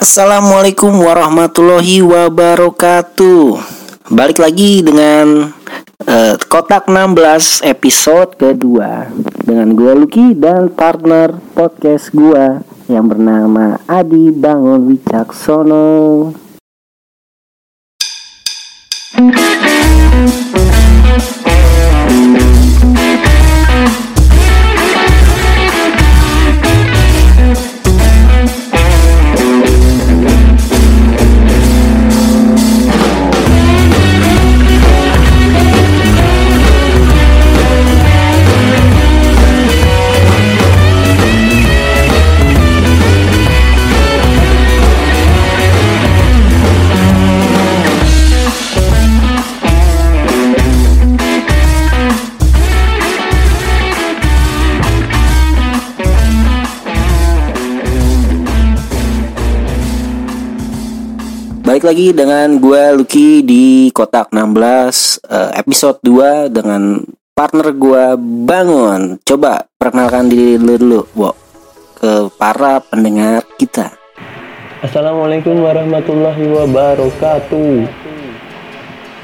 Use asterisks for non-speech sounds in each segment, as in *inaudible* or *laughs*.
Assalamualaikum warahmatullahi wabarakatuh. Balik lagi dengan uh, kotak 16 episode kedua dengan gue Lucky dan partner podcast gue yang bernama Adi Bangun Wicaksono. Balik lagi dengan gue Lucky di Kotak 16 uh, eh, episode 2 dengan partner gue Bangun. Coba perkenalkan diri lu dulu, Wo, ke para pendengar kita. Assalamualaikum warahmatullahi wabarakatuh.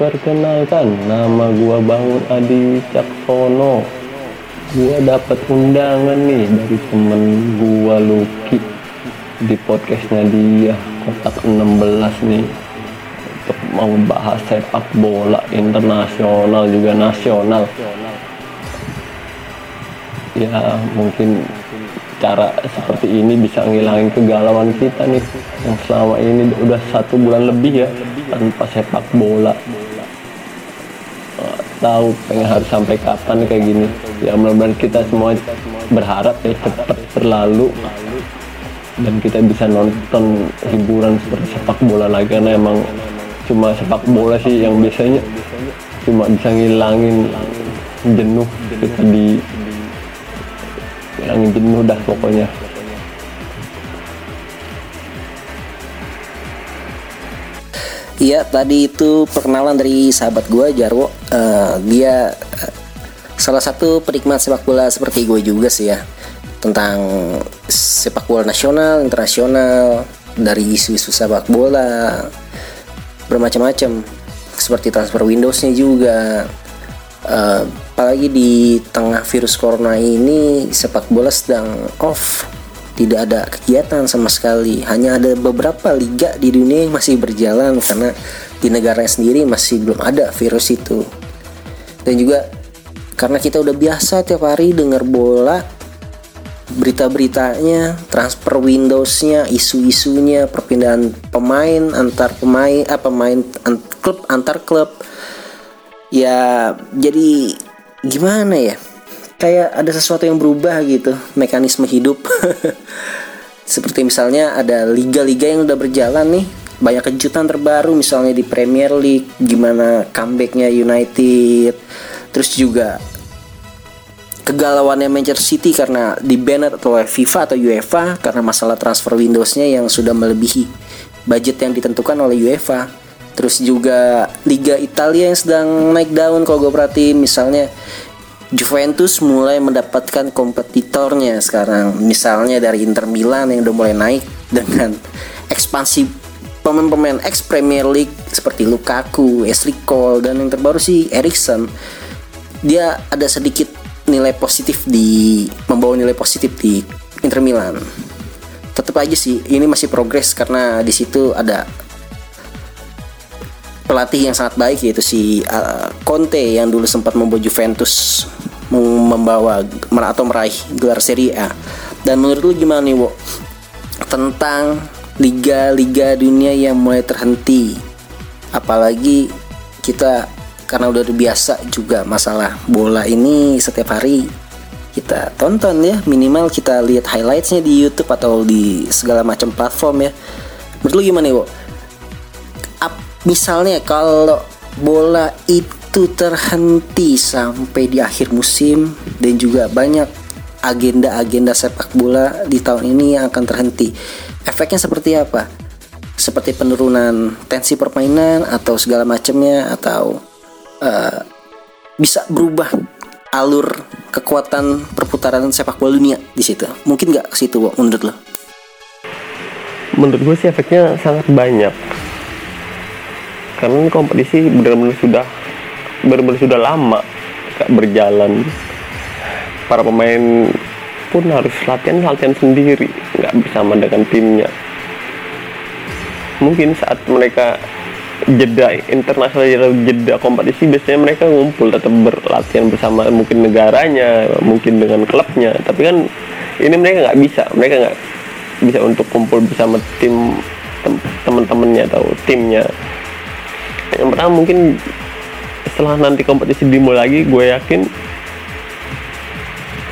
Perkenalkan, nama gue Bangun Adi Caksono. Gue dapat undangan nih dari temen gue Lucky di podcastnya dia kotak 16 nih. Untuk mau bahas sepak bola internasional juga nasional. Ya mungkin cara seperti ini bisa ngilangin kegalauan kita nih. Yang selama ini udah satu bulan lebih ya tanpa sepak bola. Tahu pengen harus sampai kapan kayak gini. Ya mudah-mudahan kita semua berharap ya cepat berlalu dan kita bisa nonton hiburan seperti sepak bola lagi karena emang cuma sepak bola sih yang biasanya cuma bisa ngilangin jenuh kita di ngilangin jenuh dah pokoknya. Iya tadi itu perkenalan dari sahabat gue Jarwo. Uh, Dia uh, salah satu penikmat sepak bola seperti gue juga sih ya tentang sepak bola nasional, internasional, dari isu-isu sepak bola, bermacam-macam seperti transfer Windowsnya juga. Uh, apalagi di tengah virus corona ini sepak bola sedang off, tidak ada kegiatan sama sekali. Hanya ada beberapa liga di dunia yang masih berjalan karena di negaranya sendiri masih belum ada virus itu. Dan juga karena kita udah biasa tiap hari dengar bola berita-beritanya, transfer Windowsnya, isu-isunya, perpindahan pemain antar pemain, ah, pemain an, klub antar klub. Ya, jadi gimana ya? Kayak ada sesuatu yang berubah gitu, mekanisme hidup. *laughs* Seperti misalnya ada liga-liga yang udah berjalan nih, banyak kejutan terbaru misalnya di Premier League, gimana comebacknya United, terus juga kegalauannya Manchester City karena di banner atau FIFA atau UEFA karena masalah transfer Windowsnya yang sudah melebihi budget yang ditentukan oleh UEFA. Terus juga Liga Italia yang sedang naik daun kalau gue perhatiin. Misalnya Juventus mulai mendapatkan kompetitornya sekarang. Misalnya dari Inter Milan yang udah mulai naik dengan ekspansi pemain-pemain ex Premier League seperti Lukaku, Ashley Cole dan yang terbaru sih Erikson dia ada sedikit nilai positif di membawa nilai positif di Inter Milan. Tetap aja sih ini masih progres karena di situ ada pelatih yang sangat baik yaitu si uh, Conte yang dulu sempat membawa Juventus membawa atau meraih gelar Serie A. Dan menurut lu gimana nih, Wo? Tentang liga-liga dunia yang mulai terhenti. Apalagi kita karena udah biasa juga masalah bola ini setiap hari kita tonton ya. Minimal kita lihat highlightsnya di YouTube atau di segala macam platform ya. Menurut lu gimana ya misalnya kalau bola itu terhenti sampai di akhir musim dan juga banyak agenda-agenda sepak bola di tahun ini yang akan terhenti efeknya seperti apa? Seperti penurunan tensi permainan atau segala macamnya atau uh, bisa berubah alur kekuatan perputaran sepak bola dunia di situ. Mungkin nggak ke situ, menurut lo? menurut gue sih efeknya sangat banyak karena kompetisi benar-benar sudah benar-benar sudah lama gak berjalan para pemain pun harus latihan latihan sendiri nggak bersama dengan timnya mungkin saat mereka jeda internasional jeda kompetisi biasanya mereka ngumpul tetap berlatihan bersama mungkin negaranya mungkin dengan klubnya. Tapi kan ini mereka nggak bisa mereka nggak bisa untuk kumpul bersama tim teman-temannya atau timnya. Yang pertama mungkin setelah nanti kompetisi dimulai lagi gue yakin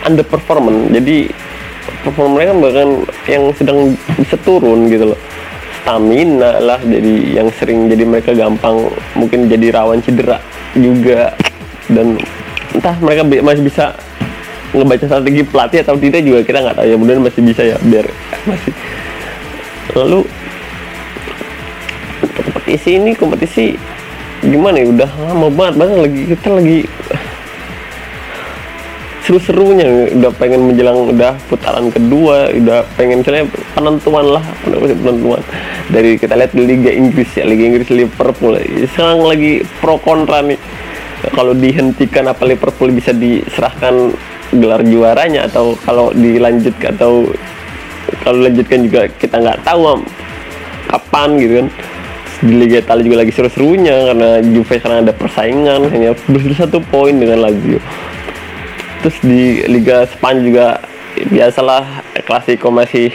underperformance. Jadi performa mereka bahkan yang sedang bisa turun gitu loh stamina lah jadi yang sering jadi mereka gampang mungkin jadi rawan cedera juga. Dan entah mereka masih bisa ngebaca strategi pelatih atau tidak juga kita nggak tahu ya. Mudah masih bisa ya biar masih lalu kompetisi ini kompetisi gimana ya? Udah lama banget banget lagi kita lagi seru-serunya. Udah pengen menjelang udah putaran kedua udah pengen misalnya penentuan lah penentuan. Dari kita lihat di Liga Inggris ya Liga Inggris Liverpool. Sekarang lagi pro kontra nih. Kalau dihentikan apa Liverpool bisa diserahkan gelar juaranya? Atau kalau dilanjutkan atau kalau lanjutkan juga kita nggak tahu kapan gitu kan. Di Liga Italia juga lagi seru-serunya karena Juve sekarang ada persaingan hanya satu poin dengan Lazio terus di Liga Spanyol juga biasalah klasiko masih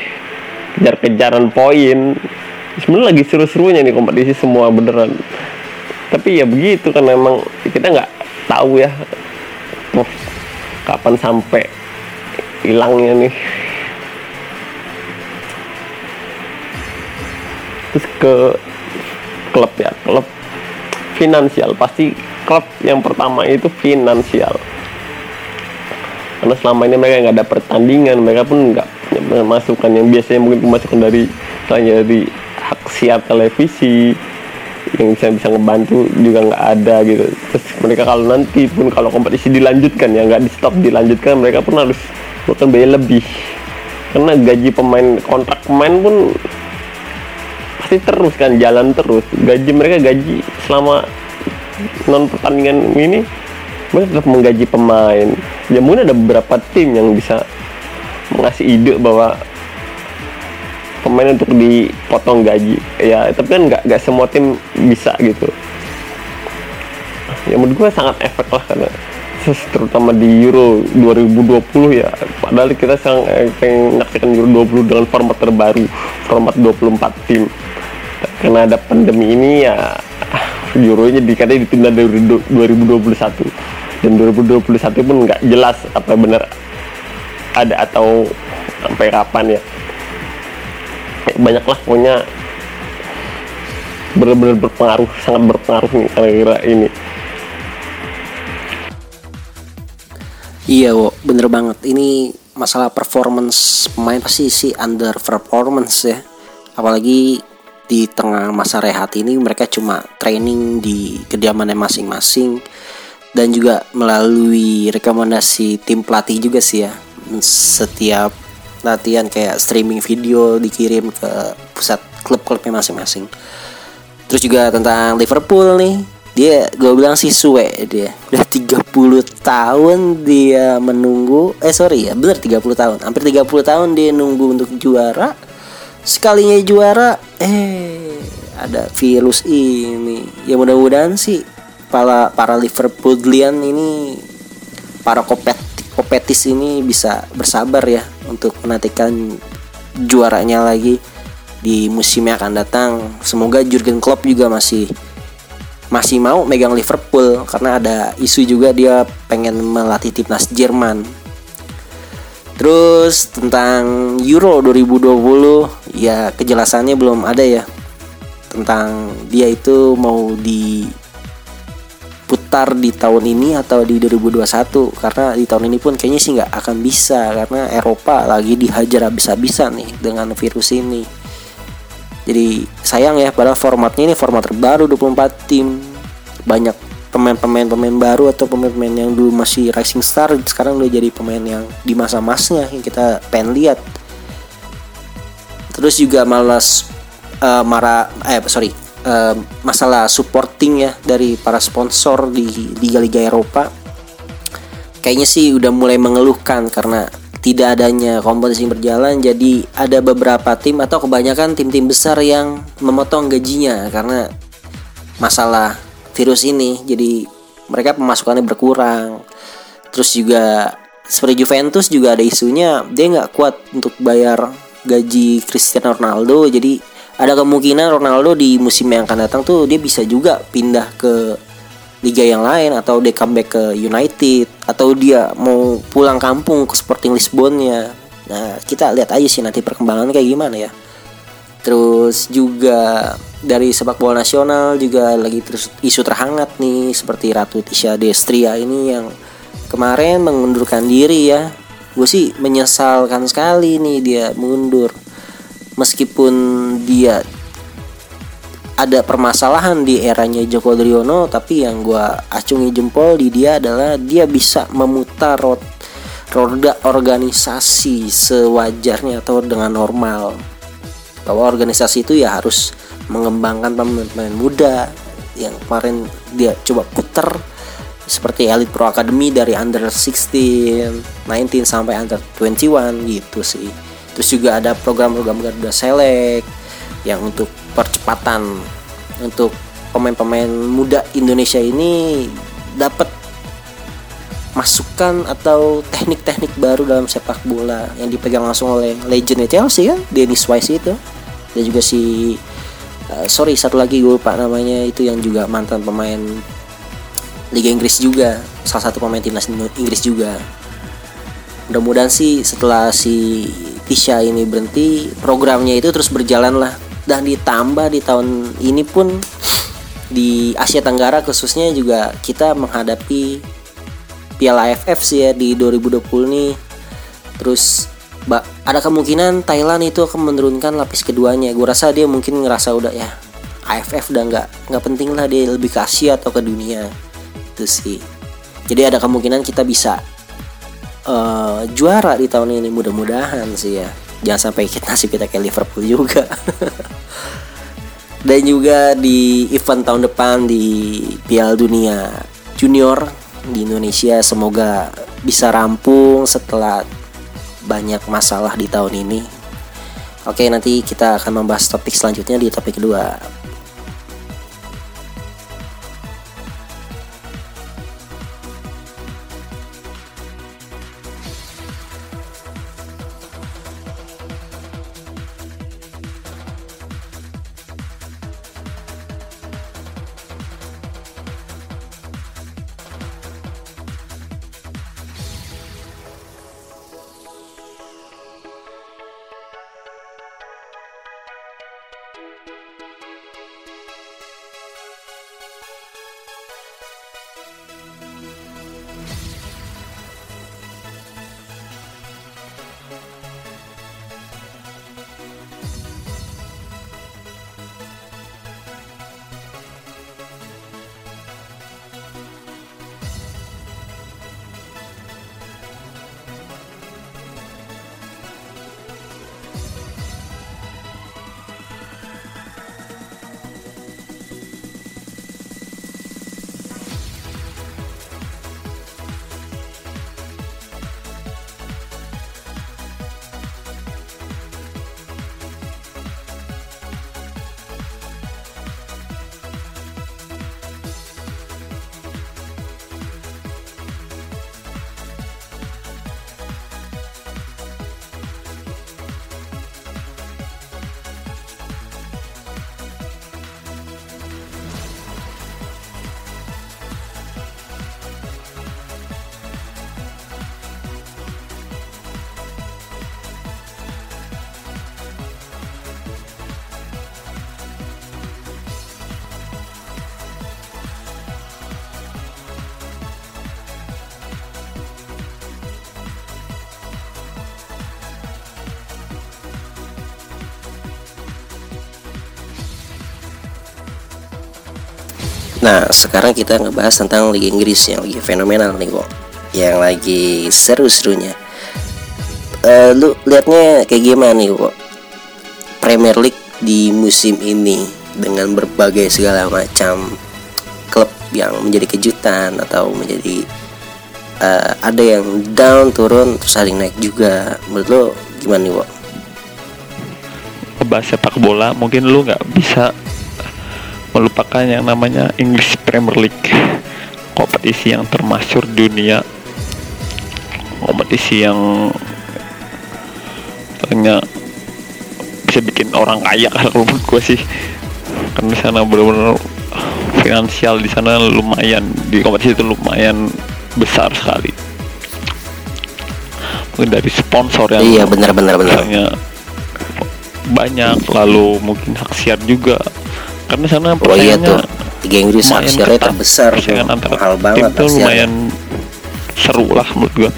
kejar-kejaran poin. Sebenarnya lagi seru-serunya nih kompetisi semua beneran. Tapi ya begitu kan memang kita nggak tahu ya oh, kapan sampai hilangnya nih? Terus ke klub ya klub finansial. Pasti klub yang pertama itu finansial karena selama ini mereka nggak ada pertandingan mereka pun nggak masukan yang biasanya mungkin pemasukan dari selain dari hak siar televisi yang bisa bisa ngebantu juga nggak ada gitu. Terus mereka kalau nanti pun kalau kompetisi dilanjutkan ya nggak di stop dilanjutkan mereka pun harus bukan biaya lebih. Karena gaji pemain kontrak pemain pun pasti terus kan jalan terus. Gaji mereka gaji selama non pertandingan ini mereka tetap menggaji pemain. Ya mungkin ada beberapa tim yang bisa mengasih ide bahwa pemain untuk dipotong gaji. Ya tapi kan nggak semua tim bisa gitu. Ya menurut gue sangat efek lah karena terutama di Euro 2020 ya. Padahal kita sekarang eh, pengen Euro 20 dengan format terbaru format 24 tim. Karena ada pandemi ini ya Euronya dikatanya ditunda dari 2021 dan 2021 pun nggak jelas apa benar ada atau sampai kapan ya. Banyak lah pokoknya benar-benar berpengaruh sangat berpengaruh nih kira-kira ini. Iya wo. Bener banget. Ini masalah performance pemain pasti sih under performance ya. Apalagi di tengah masa rehat ini mereka cuma training di kediamannya masing-masing dan juga melalui rekomendasi tim pelatih juga sih ya. Setiap latihan kayak streaming video dikirim ke pusat klub-klubnya masing-masing. Terus juga tentang Liverpool nih dia gue bilang sih suwe dia. Udah 30 tahun dia menunggu eh sorry ya bener 30 tahun. Hampir 30 tahun dia nunggu untuk juara. Sekalinya juara eh ada virus ini. Ya mudah-mudahan sih para para Liverpoolian ini para kopet kopetis ini bisa bersabar ya untuk menantikan juaranya lagi di musim yang akan datang. Semoga Jurgen Klopp juga masih masih mau megang Liverpool karena ada isu juga dia pengen melatih timnas Jerman. Terus tentang Euro 2020 ya kejelasannya belum ada ya tentang dia itu mau diputar di tahun ini atau di 2021 karena di tahun ini pun kayaknya sih nggak akan bisa karena Eropa lagi dihajar habis-habisan nih dengan virus ini. Jadi sayang ya padahal formatnya ini format terbaru 24 tim. Banyak pemain-pemain pemain baru atau pemain-pemain yang dulu masih rising star sekarang udah jadi pemain yang di masa-masnya yang kita pengen lihat. Terus juga malas uh, marah eh sorry masalah supporting ya dari para sponsor di liga-liga Eropa kayaknya sih udah mulai mengeluhkan karena tidak adanya kompetisi berjalan. Jadi ada beberapa tim atau kebanyakan tim-tim besar yang memotong gajinya karena masalah virus ini. Jadi mereka pemasukannya berkurang. Terus juga seperti Juventus juga ada isunya dia nggak kuat untuk bayar gaji Cristiano Ronaldo. Jadi ada kemungkinan Ronaldo di musim yang akan datang tuh dia bisa juga pindah ke liga yang lain atau dia comeback ke United atau dia mau pulang kampung ke Sporting Lisbonnya. Nah, kita lihat aja sih nanti perkembangannya kayak gimana ya. Terus juga dari sepak bola nasional juga lagi terus isu terhangat nih seperti Ratu Tisha Destria ini yang kemarin mengundurkan diri ya. Gue sih menyesalkan sekali nih dia mundur meskipun dia ada permasalahan di eranya Joko Driono tapi yang gue acungi jempol di dia adalah dia bisa memutar rot roda organisasi sewajarnya atau dengan normal. Bahwa organisasi itu ya harus mengembangkan pemain-pemain muda yang kemarin dia coba puter seperti Elite Pro Academy dari under 16, 19 sampai under 21 gitu sih terus juga ada program-program Garuda Select yang untuk percepatan untuk pemain-pemain muda Indonesia ini dapat masukan atau teknik-teknik baru dalam sepak bola yang dipegang langsung oleh legend Chelsea ya Dennis Wise itu. Dan juga si uh, sorry satu lagi gue lupa namanya. Itu yang juga mantan pemain Liga Inggris juga. Salah satu pemain timnas Inggris juga mudah-mudahan sih setelah si Tisha ini berhenti programnya itu terus berjalan lah. Dan ditambah di tahun ini pun di Asia Tenggara khususnya juga kita menghadapi Piala AFF sih ya di 2020 nih. Terus ada kemungkinan Thailand itu akan menurunkan lapis keduanya. Gue rasa dia mungkin ngerasa udah ya AFF udah nggak nggak penting lah dia lebih ke Asia atau ke dunia. Itu sih. Jadi ada kemungkinan kita bisa uh, juara di tahun ini mudah-mudahan sih ya jangan sampai kita nasib kita kayak Liverpool juga *laughs* dan juga di event tahun depan di Piala Dunia Junior di Indonesia semoga bisa rampung setelah banyak masalah di tahun ini. Oke, nanti kita akan membahas topik selanjutnya di topik kedua. Nah sekarang kita ngebahas tentang Liga Inggris yang lagi fenomenal nih kok Yang lagi seru-serunya. Uh, Lu liatnya kayak gimana nih kok Premier League di musim ini dengan berbagai segala macam klub yang menjadi kejutan atau menjadi uh, ada yang down turun terus yang naik juga. Menurut lo gimana nih Wo? ngebahas sepak bola mungkin lu nggak bisa melupakan yang namanya English Premier League? Kompetisi yang termasyur dunia. Kompetisi yang katanya bisa bikin orang kaya *laughs* kalau menurut gue sih. Kan di sana benar-benar finansial di sana lumayan di kompetisi itu lumayan besar sekali. Mungkin dari sponsor yang iya benar benar banyak lalu mungkin hak siar juga karena sana oh iya tuh Liga Inggris ketat. terbesar tuh. Antara mahal tim banget tuh aksiarnya. lumayan seru lah menurut gua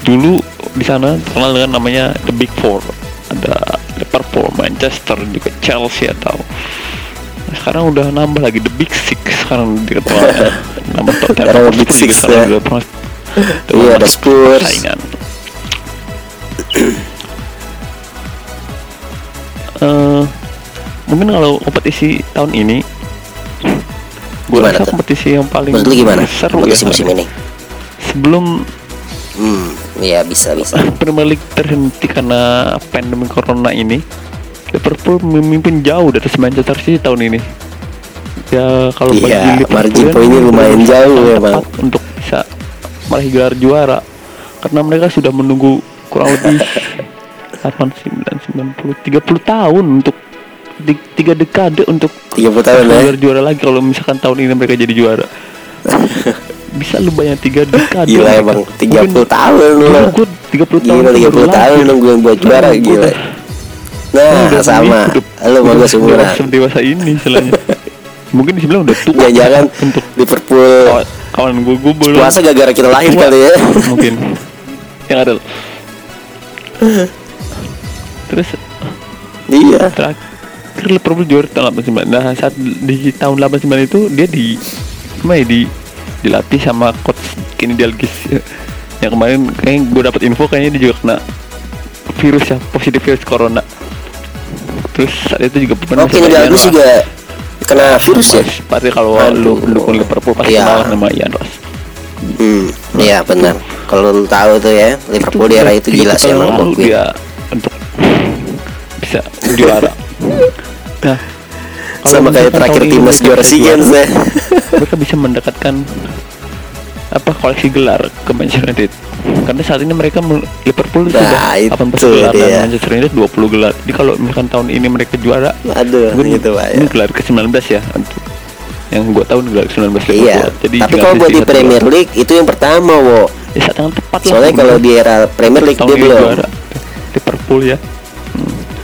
dulu di sana terkenal dengan namanya The Big Four ada Liverpool, Manchester, juga Chelsea atau Nah, sekarang udah nambah lagi The Big Six sekarang diketuai *laughs* nama Tottenham Sekarang Hotspur Big juga Six, sekarang ya. udah pernah Iya, ada Spurs. saingan Eh, mungkin kalau kompetisi tahun ini gue rasa tuh? kompetisi yang paling menurut gimana? seru ya kompetisi musim ini? Sebelum hmm iya bisa bisa. Premier League terhenti karena pandemi corona ini Liverpool memimpin jauh dari Manchester City tahun ini. Ya kalau Iya, bagi margin poinnya ini lumayan jauh memang. tepat untuk bisa meraih gelar juara. Karena mereka sudah menunggu kurang lebih *laughs* 8, 9, 90, 30 tahun untuk di- tiga dekade untuk 30 tahun ya? gelar juara lagi. Kalau misalkan tahun ini mereka jadi juara. *laughs* Bisa lu banyak tiga dekade gila mereka. emang Mungkin 30 tahun lu. Gue 30 tahun gila tuh 30 baru tahun nungguin buat juara gila. nah udah sama. lu sama gue seumuran dewasa- ini istilahnya. *laughs* Mungkin di sebelah udah tua jangan-jangan untuk Liverpool. kawan, kawan gue gue belum puasa gara-gara kita lahir kali ya. Mungkin. Yang ada *laughs* terus iya. terakhir Liverpool juara tahun 89 nah saat di tahun 89 itu dia di gimana ya, di dilatih sama coach Kenny Dalglish. *laughs* Yang kemarin kayaknya gue dapat info kayaknya dia juga kena virus ya positif virus corona. Terus saat itu juga pernah oke ini bagus juga kena virus ya? Pasti kalau lu pendukung Liverpool pasti Iya. kenal nama Ian Ross. Hmm iya benar. Kalau lu tahu tuh ya Liverpool di era itu gila sih emang. dia bisa juara. Nah kalau sama kayak terakhir ini timnas juara SEA Games ya mereka bisa mendekatkan apa koleksi gelar ke Manchester United. Karena saat ini mereka Liverpool Nah, sudah itu 18 gelar dia. dan Manchester United 20 gelar. Jadi kalau misalkan tahun ini mereka juara aduh mungkin gitu pak ini ya gelar ke 19 ya. Untuk yang gua tahu gelar ke 19 Liverpool iya jadi tapi kalau buat di Premier. League itu yang pertama wo. Ya saat yang tepat lah soalnya kalau di era Premier League dia ini belum. juara. Liverpool ya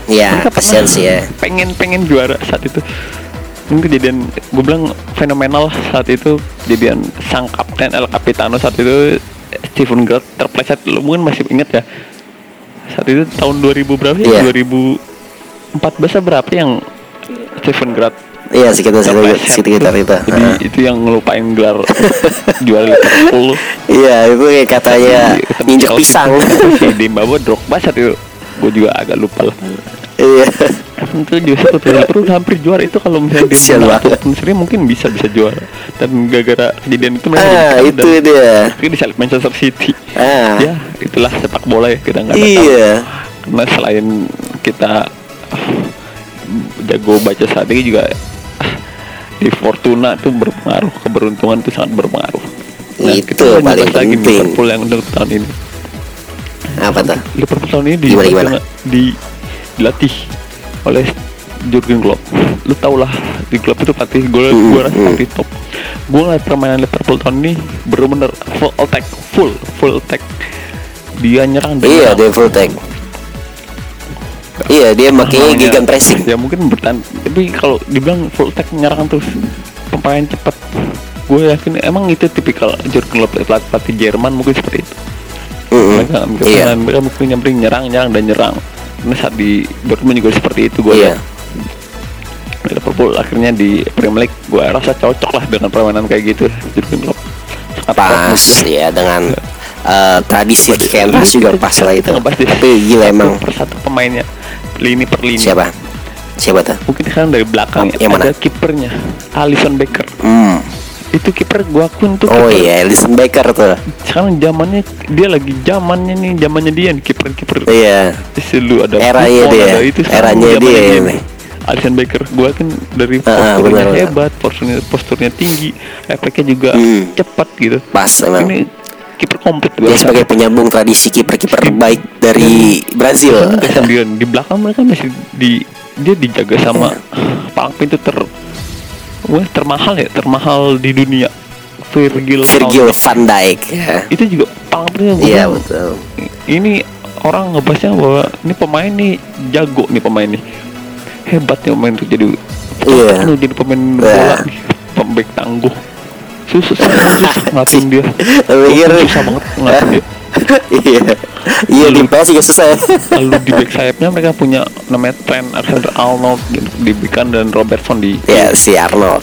ya kasihan pernah sih ya. pengen pengen juara saat itu. Ini kejadian gue bilang fenomenal saat itu kejadian sang kapten El Capitano saat itu Steven Gerrard terpleset. Lu mungkin masih inget ya saat itu tahun 2000 berapa Iya. ya 2014 -an berapa yang Steven Gerrard iya sekitar sekitar tuh. itu jadi Heeh. itu yang ngelupain gelar *laughs* juara Liverpool. Iya itu kayak katanya Di- injek pisang. *laughs* Si Dembawa Drogba saat itu gue juga agak lupa lah iya. Itu justru tuh. Liverpool hampir juara. Itu kalau misalnya dia menang ataupun seri mungkin bisa bisa juara. Dan gara-gara kejadian itu mereka ah itu dan dia. Akhirnya disalip Manchester City. Ah. Ya itulah sepak bola ya kita nggak iya tahu. karena selain kita jago baca strategi juga ah, di Fortuna tuh berpengaruh. Keberuntungan itu sangat berpengaruh. Nah Itu kita paling lagi penting. Liverpool yang untuk tahun ini. Apa tuh? Liverpool tahun ini di, Gimana, gimana? di dilatih oleh Jurgen Klopp. Lu tau lah di klub itu pelatih gue Hmm, gue rasa hmm. pelatih top. Gue ngeliat permainan Liverpool tahun ini bener-bener full attack, full full attack. Dia nyerang dan iya dia full tank iya dia makanya Namanya- gigan pressing Ya mungkin bertahan. Tapi kalau dibilang full attack nyerang terus pemain cepat. Gue yakin emang itu tipikal Jurgen Klopp pelatih, Jerman mungkin seperti itu. Mm-mm. mereka mereka, iya pernah- mereka mungkin nyamperin nyerang nyerang dan nyerang saat di Dortmund juga seperti itu gue lihat Liverpool akhirnya di Premier League gue rasa cocok lah dengan permainan kayak gitu Jurgen Klopp. Pas ya dengan eh, tradisi kayak Ras juga pas lah itu. Tapi gila satu emang. persatu pemainnya lini per lini. Siapa? Siapa tuh? mungkin sekarang dari belakang ya Yang ada kipernya Alisson Becker. Hmm. Itu kiper gua akun tuh Oh iya, Alisson Becker tuh. sekarang zamannya dia lagi zamannya nih zamannya dia nih kiper kiper Iya. selalu ada Eranya Buffon, dia. ada itu Eranya dia nih. nih. Alisson Becker gua kan dari ah, posturnya benar. hebat posturnya posturnya tinggi efeknya juga Hmm. cepat gitu Pas emang. ini kiper komplit gua Dia sebagai penyambung tradisi kiper-kiper baik dari Brazil. Karena nggak sendirian di belakang mereka masih di dia dijaga sama *laughs* palang pintu ter wah termahal ya termahal di dunia Virgil Virgil van Dijk ya. Dijk. itu juga gua Iya betul. ini orang ngebahasnya bahwa ini pemain nih jago nih pemain nih hebat nih pemain tuh jadi Iya. lu jadi pemain Iya. bola nih pembek tangguh susah susah, susah ngatin dia *laughs* susah banget ngatin dia Iya. Iya di PS juga susah ya. lalu di back sayapnya mereka punya namanya Trent Alexander-Arnold gitu, di Bikan dan Robertson di Ya si Arnold.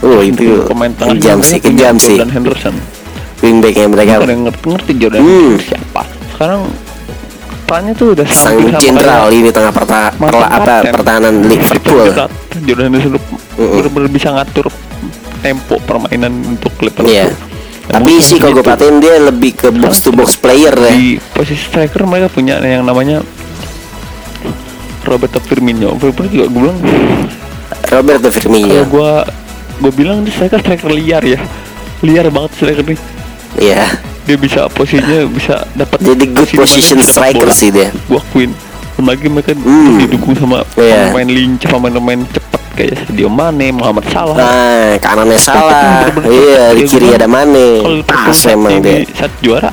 Oh itu pemain tengah kejam sih, kejam sih. Dan Henderson Wingbacknya mereka ada yang ngerti-ngerti Jordan Hmm. Siapa sekarang perannya tuh udah sang jenderal ini tengah perta perla- apa pertahanan Liverpool. Jordan Henderson benar-benar bisa ngatur tempo permainan untuk Liverpool Iya. Tapi sih kalau gue gitu. perhatiin dia lebih ke box to box player ya. di posisi striker mereka punya yang namanya Roberto Firmino. Firmino juga gue bilang Roberto kalau Firmino. gue gue bilang dia striker striker liar ya liar banget striker nih Iya. dia bisa posisinya bisa dapat Jadi good position striker bola. sih dia. gua akuin lagi mereka Hmm. didukung sama Iya. pemain lincah pemain-pemain cepat kayak Sadio Mane Muhammad Salah Nah, kanannya salah. Iya, di kiri ada Mane. kalau Liverpool Pas saat emang ini dia. saat juara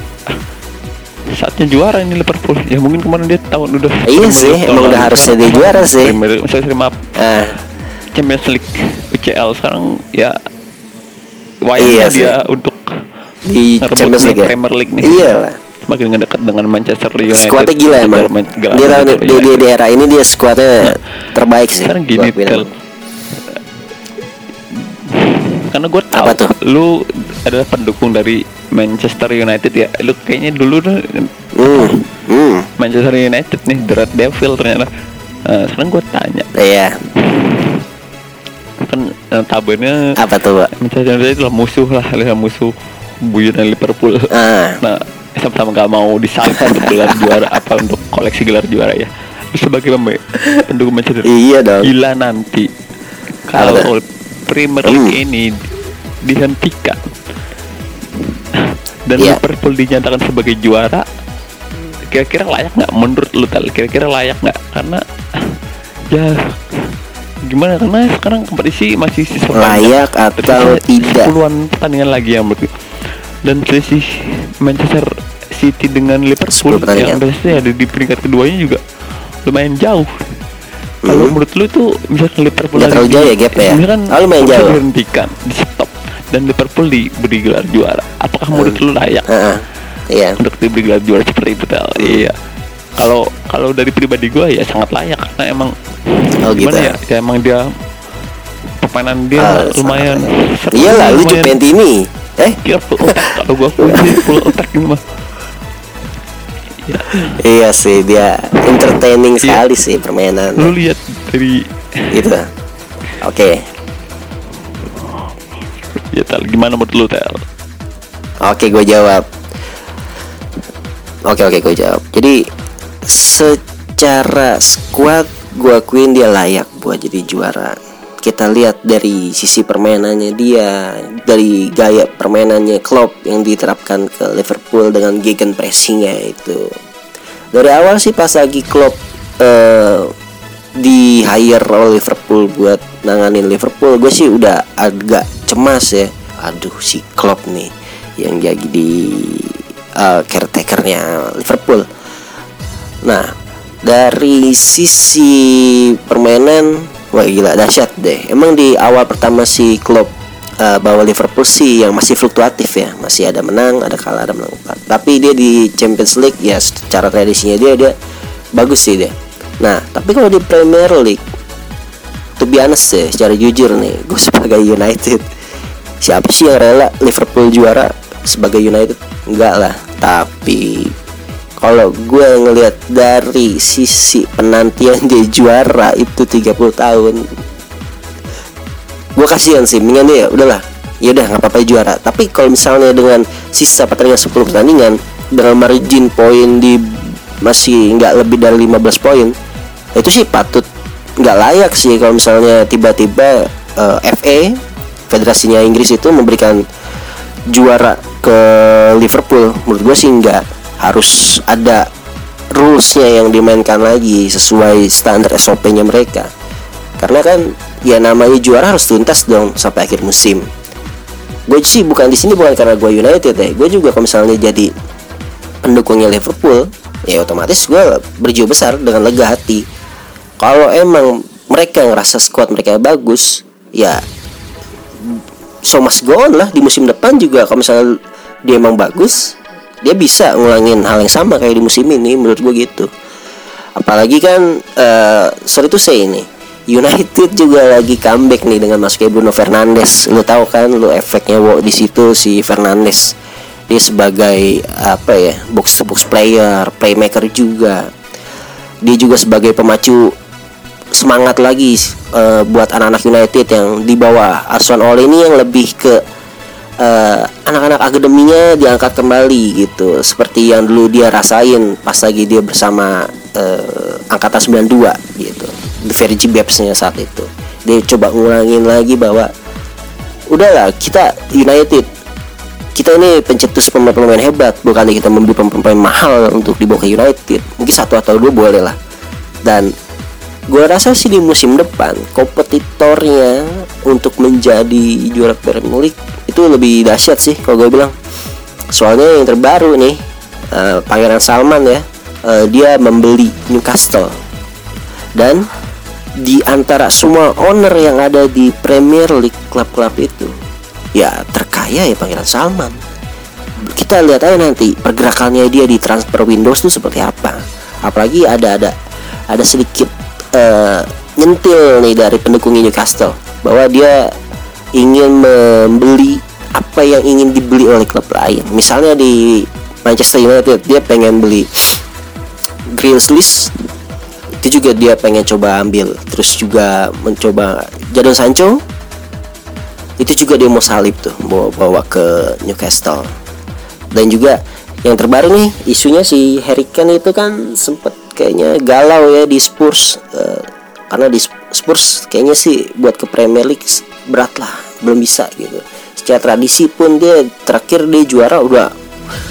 saatnya juara ini Liverpool ya mungkin kemarin dia tahun udah Iya sih, emang udah harusnya dia juara sih. Premier, maksudnya maaf Ah, Champions League UCL sekarang ya Iya wayangnya sih. dia untuk di Champions League ya. Premier League nih. Iya lah. semakin ngedekat dengan Manchester United Skuadnya gila emang. Dia tahun Manchester di, era ini dia skuadnya terbaik sih. sekarang gini. Karena gue tahu Apa tuh? lu adalah pendukung dari Manchester United ya. Lu kayaknya dulu tuh Hmm, hmm, Manchester United nih The Red Devil ternyata. Nah, sekarang gue tanya. Iya. kan eh, tabelnya Apa tuh, Pak? Manchester United adalah musuh lah adalah musuh buyuran Liverpool. Ah, nah sama-sama gak mau disalib untuk gelar *laughs* juara apa untuk koleksi gelar juara ya. Sebagai pendukung Manchester iya dong. gila nanti. Kalau Premier League Hmm. ini dihentikan dan Iya. Liverpool dinyatakan sebagai juara kira-kira layak nggak menurut lu tal kira-kira layak nggak karena ya gimana karena sekarang kompetisi masih sisa. Layak atau tidak? puluhan pertandingan lagi yang gue. dan selisih Manchester City dengan Liverpool 10 pertandingan. yang biasanya ada di peringkat keduanya juga lumayan jauh kalau Hmm. menurut lu tuh misalkan Liverpool Nggak terlalu jauh ya gapnya ya? Oh, lumayan bisa jauh. dihentikan di stop dan Liverpool diberi gelar juara apakah menurut lu layak Ah, ah. Iya. untuk diberi gelar juara seperti itu Tel? Hmm. iya kalau kalau dari pribadi gua ya sangat layak karena emang Oh, gitu. gimana ya ya emang dia permainan dia Ah, lumayan seru, *laughs* Iya lah, lu lumayan- Juventini. Eh, otak kalau gua sih *laughs* full otak ini mah. Ya, *laughs* iya sih dia entertaining Iya. sekali sih permainan. lu lihat dari Gitu. Oke. ya tel gimana menurut lu tel? Oke, gue jawab. Oke, oke, gue jawab. Jadi secara squad gue akuin dia layak buat jadi juara. Kita lihat dari sisi permainannya dia, dari gaya permainannya Klopp yang diterapkan ke Liverpool dengan gegen pressingnya itu. Dari awal sih pas lagi Klopp eh, di hire oleh Liverpool buat nanganin Liverpool, gue sih udah agak cemas ya. Aduh si Klopp nih yang jadi di uh, caretakernya Liverpool. Nah dari sisi permainan, wah gila dahsyat deh. Emang di awal pertama si Klopp uh, bawa Liverpool sih yang masih fluktuatif ya, masih ada menang, ada kalah, ada menang. Tapi dia di Champions League ya secara tradisinya dia dia bagus sih dia. Nah tapi kalau di Premier League to be honest ya secara jujur nih gue *laughs* sebagai United siapa sih yang rela Liverpool juara sebagai United enggak lah tapi kalau gue ngelihat dari sisi penantian dia juara itu 30 tahun gue kasihan sih mendingan dia udahlah. Ya udah nggak apa-apa juara. Tapi kalau misalnya dengan sisa pertandingan 10 pertandingan dengan margin poin di masih nggak lebih dari 15 poin itu sih patut nggak layak sih kalau misalnya tiba-tiba uh, FA federasinya Inggris itu memberikan juara ke Liverpool. Menurut gue sih nggak harus ada rulesnya yang dimainkan lagi sesuai standar SOP-nya mereka. Karena kan ya namanya juara harus tuntas dong sampai akhir musim. Gue sih bukan di sini bukan karena gue United ya gue juga kalau misalnya jadi pendukungnya Liverpool ya otomatis gue berjiwa besar dengan lega hati. Kalau emang mereka ngerasa squad mereka bagus ya so must go on lah di musim depan juga. Kalau misalnya dia emang bagus dia bisa ngulangin hal yang sama kayak di musim ini menurut gue gitu apalagi kan uh, sorry itu saya ini United *laughs* juga lagi comeback nih dengan masuknya Bruno Fernandes. Lu tahu kan lu efeknya wo di situ si Fernandes. Dia sebagai apa ya? box to box player, playmaker juga. Dia juga sebagai pemacu semangat lagi uh, buat anak-anak United yang di bawah Arsene Ole ini yang lebih ke uh, anak-anak akademinya diangkat kembali gitu. Seperti yang dulu dia rasain pas lagi dia bersama uh, angkatan 92 gitu. The Virgin Babsnya saat itu. Dia coba ngulangin lagi bahwa udahlah kita United. Kita ini pencetus pemain-pemain hebat. Bukan kita membeli pemain-pemain mahal untuk dibawa ke United. Mungkin satu atau dua boleh lah. Dan gue rasa sih di musim depan kompetitornya untuk menjadi juara Premier League itu lebih dahsyat sih kalau gue bilang. Soalnya yang terbaru nih uh, Pangeran Salman ya uh, dia membeli Newcastle. Dan di antara semua owner yang ada di Premier League klub-klub itu ya terkaya ya Pangeran Salman. Kita lihat aja nanti pergerakannya dia di transfer Windows itu seperti apa. Apalagi ada ada ada sedikit uh, nyentil nih dari pendukung Newcastle. Bahwa dia ingin membeli apa yang ingin dibeli oleh klub lain. Misalnya di Manchester United dia pengen beli Grealish itu juga dia pengen coba ambil. Terus juga mencoba Jadon Sancho. Itu juga dia mau salib tuh bawa bawa ke Newcastle. Dan juga yang terbaru nih isunya si Harry Kane itu kan sempet kayaknya galau ya di Spurs. Uh, karena di Spurs kayaknya sih buat ke Premier League berat lah belum bisa gitu. Secara tradisi pun dia terakhir dia juara udah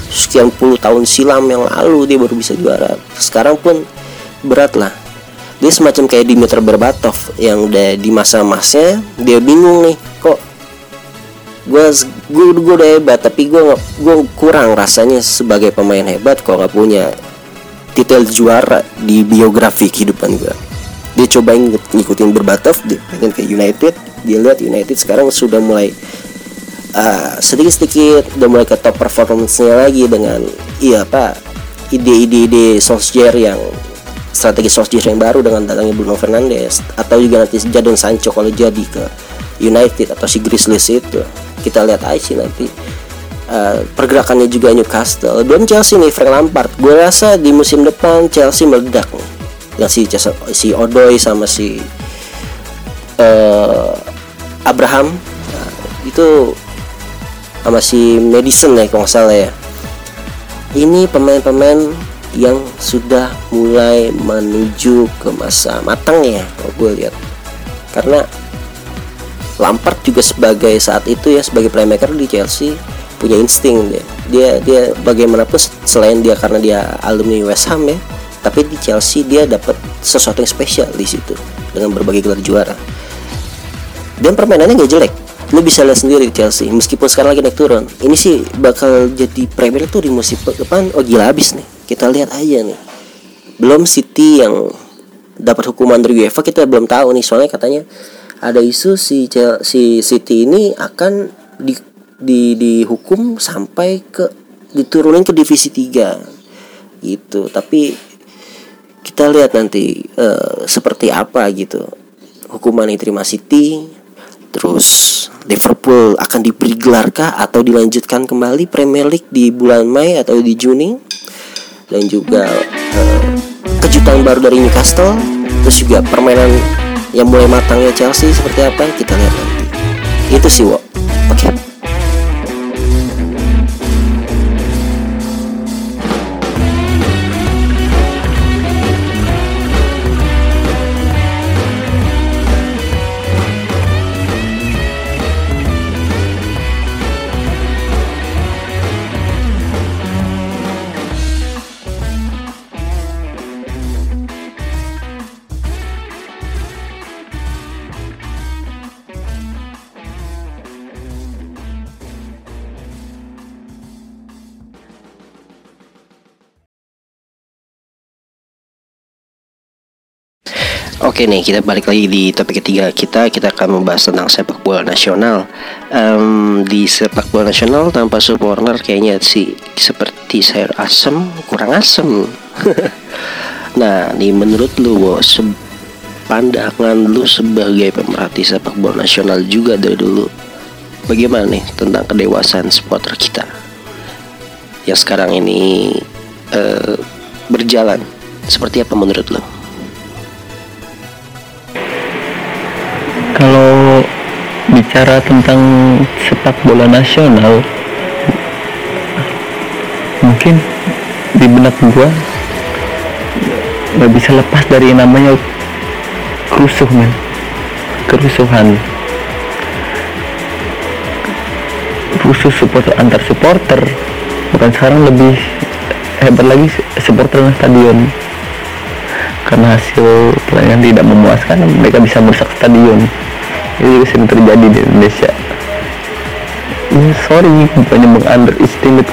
sekian puluh tahun silam yang lalu dia baru bisa juara. Sekarang pun berat lah dia semacam kayak Dimitar Berbatov yang udah di masa masnya dia bingung nih kok gue gue gue udah hebat tapi gue gue kurang rasanya sebagai pemain hebat kok nggak punya titel juara di biografi kehidupan gue dia coba ngikutin berbatov dia pengen ke United. Dia lihat United sekarang sudah mulai uh, sedikit-sedikit udah mulai ke top performance-nya lagi dengan iya apa ide-ide ide Solskjaer yang strategi Solskjaer yang baru dengan datangnya Bruno Fernandes. Atau juga nanti Jadon Sancho kalau jadi ke United atau si Grizzlies itu. Kita lihat aja sih nanti. Uh, pergerakannya juga Newcastle. Dan Chelsea nih Frank Lampard. Gue rasa di musim depan Chelsea meledak dengan si si Odoi sama si uh, Abraham. Nah, itu sama si Madison ya kalau nggak salah ya. Ini pemain-pemain yang sudah mulai menuju ke masa matang ya kalau gue lihat. Karena Lampard juga sebagai saat itu ya sebagai playmaker di Chelsea punya insting dia. Dia dia bagaimanapun selain dia karena dia alumni West Ham ya, tapi di Chelsea dia dapat sesuatu yang spesial di situ dengan berbagai gelar juara. Dan permainannya nggak jelek. Lu bisa lihat sendiri di Chelsea, meskipun sekarang lagi naik turun. Ini sih bakal jadi Premier tuh di musim depan oh gila habis nih. Kita lihat aja nih. Belum City yang dapat hukuman dari UEFA kita belum tahu nih soalnya katanya ada isu si si City ini akan di, di dihukum sampai ke diturunin ke divisi 3 gitu tapi kita lihat nanti uh, seperti apa gitu hukuman diterima City Terus Liverpool akan diberi gelar kah atau dilanjutkan kembali Premier League di bulan Mei atau di Juni? Dan juga eh, kejutan baru dari Newcastle, terus juga permainan yang mulai matangnya Chelsea seperti apa kita lihat nanti. Itu sih, Wo. Oke. Oke nih kita balik lagi di topik ketiga kita. Kita akan membahas tentang sepak bola nasional. Em, di sepak bola nasional tanpa supporter kayaknya sih seperti sayur asem kurang asem. *laughs* Nah nih menurut lu se- pandangan lu sebagai pemerhati sepak bola nasional juga dari dulu bagaimana nih tentang kedewasaan supporter kita? Yang sekarang ini eh, berjalan seperti apa menurut lo? Kalau bicara tentang sepak bola nasional mungkin di benak gua nggak bisa lepas dari namanya kerusuh men kerusuhan. Khusus supporter antar supporter. Bahkan sekarang lebih hebat lagi supporter stadion. Karena hasil pertandingan tidak memuaskan mereka bisa merusak stadion ini juga sering terjadi di Indonesia. Ya sorry bukannya meng-underestimate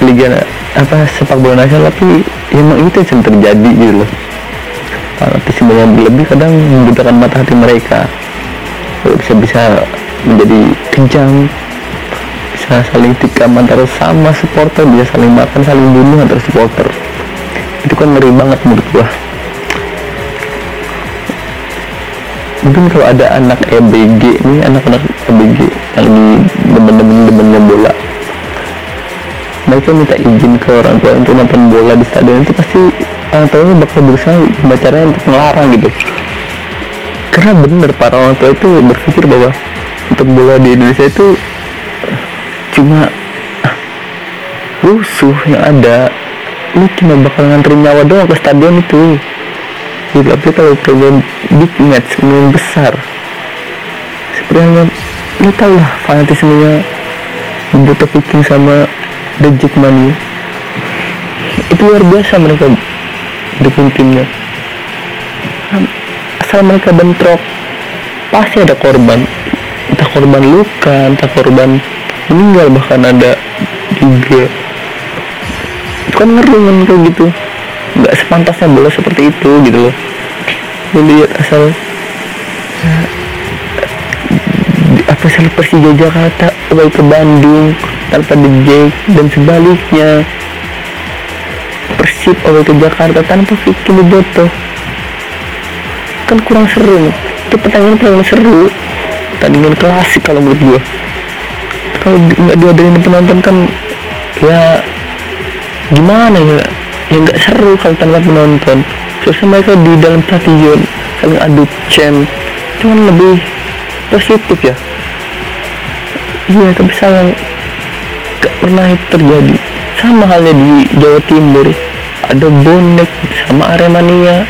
liga apa sepak bola nasional tapi ya emang itu yang sering terjadi gitu loh. Fanatisme yang berlebih kadang membutakan mata hati mereka. Bisa bisa menjadi kejam bisa saling tikam antara sama supporter bisa saling makan saling bunuh antara supporter. Itu kan ngeri banget menurut gua mungkin kalau ada anak EBG nih anak-anak EBG yang di demen-demen demennya bola. Mereka minta izin ke orang tua untuk nonton bola di stadion. Itu pasti orang tuanya bakal berusaha gimana caranya untuk melarang gitu. Karena bener para orang tua itu berpikir bahwa untuk bola di Indonesia itu cuma rusuh yang ada. Lu cuma bakal nganterin nyawa doang ke stadion itu. Gitu tapi kalau kalian big match yang besar. Yang lu tau lah fanatismenya Buta Viking sama The Jackmania itu luar biasa mereka dukung timnya. Asal mereka bentrok pasti ada korban. Entah korban luka entah korban meninggal bahkan ada juga. Kan ngeri kan kayak gitu. Nggak sepantasnya bola seperti itu gitu loh lu lihat asal di- apa asal Persija Jakarta away ke Bandung tanpa Jack dan sebaliknya. Persib away ke Jakarta tanpa Vicky Boboto kan kurang seru itu pertandingan paling seru. Pertandingan klasik kalau menurut gua. Kalau nggak diadain penonton kan ya gimana ya? Ya nggak seru kalau tanpa penonton terus mereka di dalam stadion saling adu cem itu kan lebih positif ya. Iya tapi sayang gak pernah itu terjadi. Sama halnya di Jawa Timur. Ada bonek sama Aremania.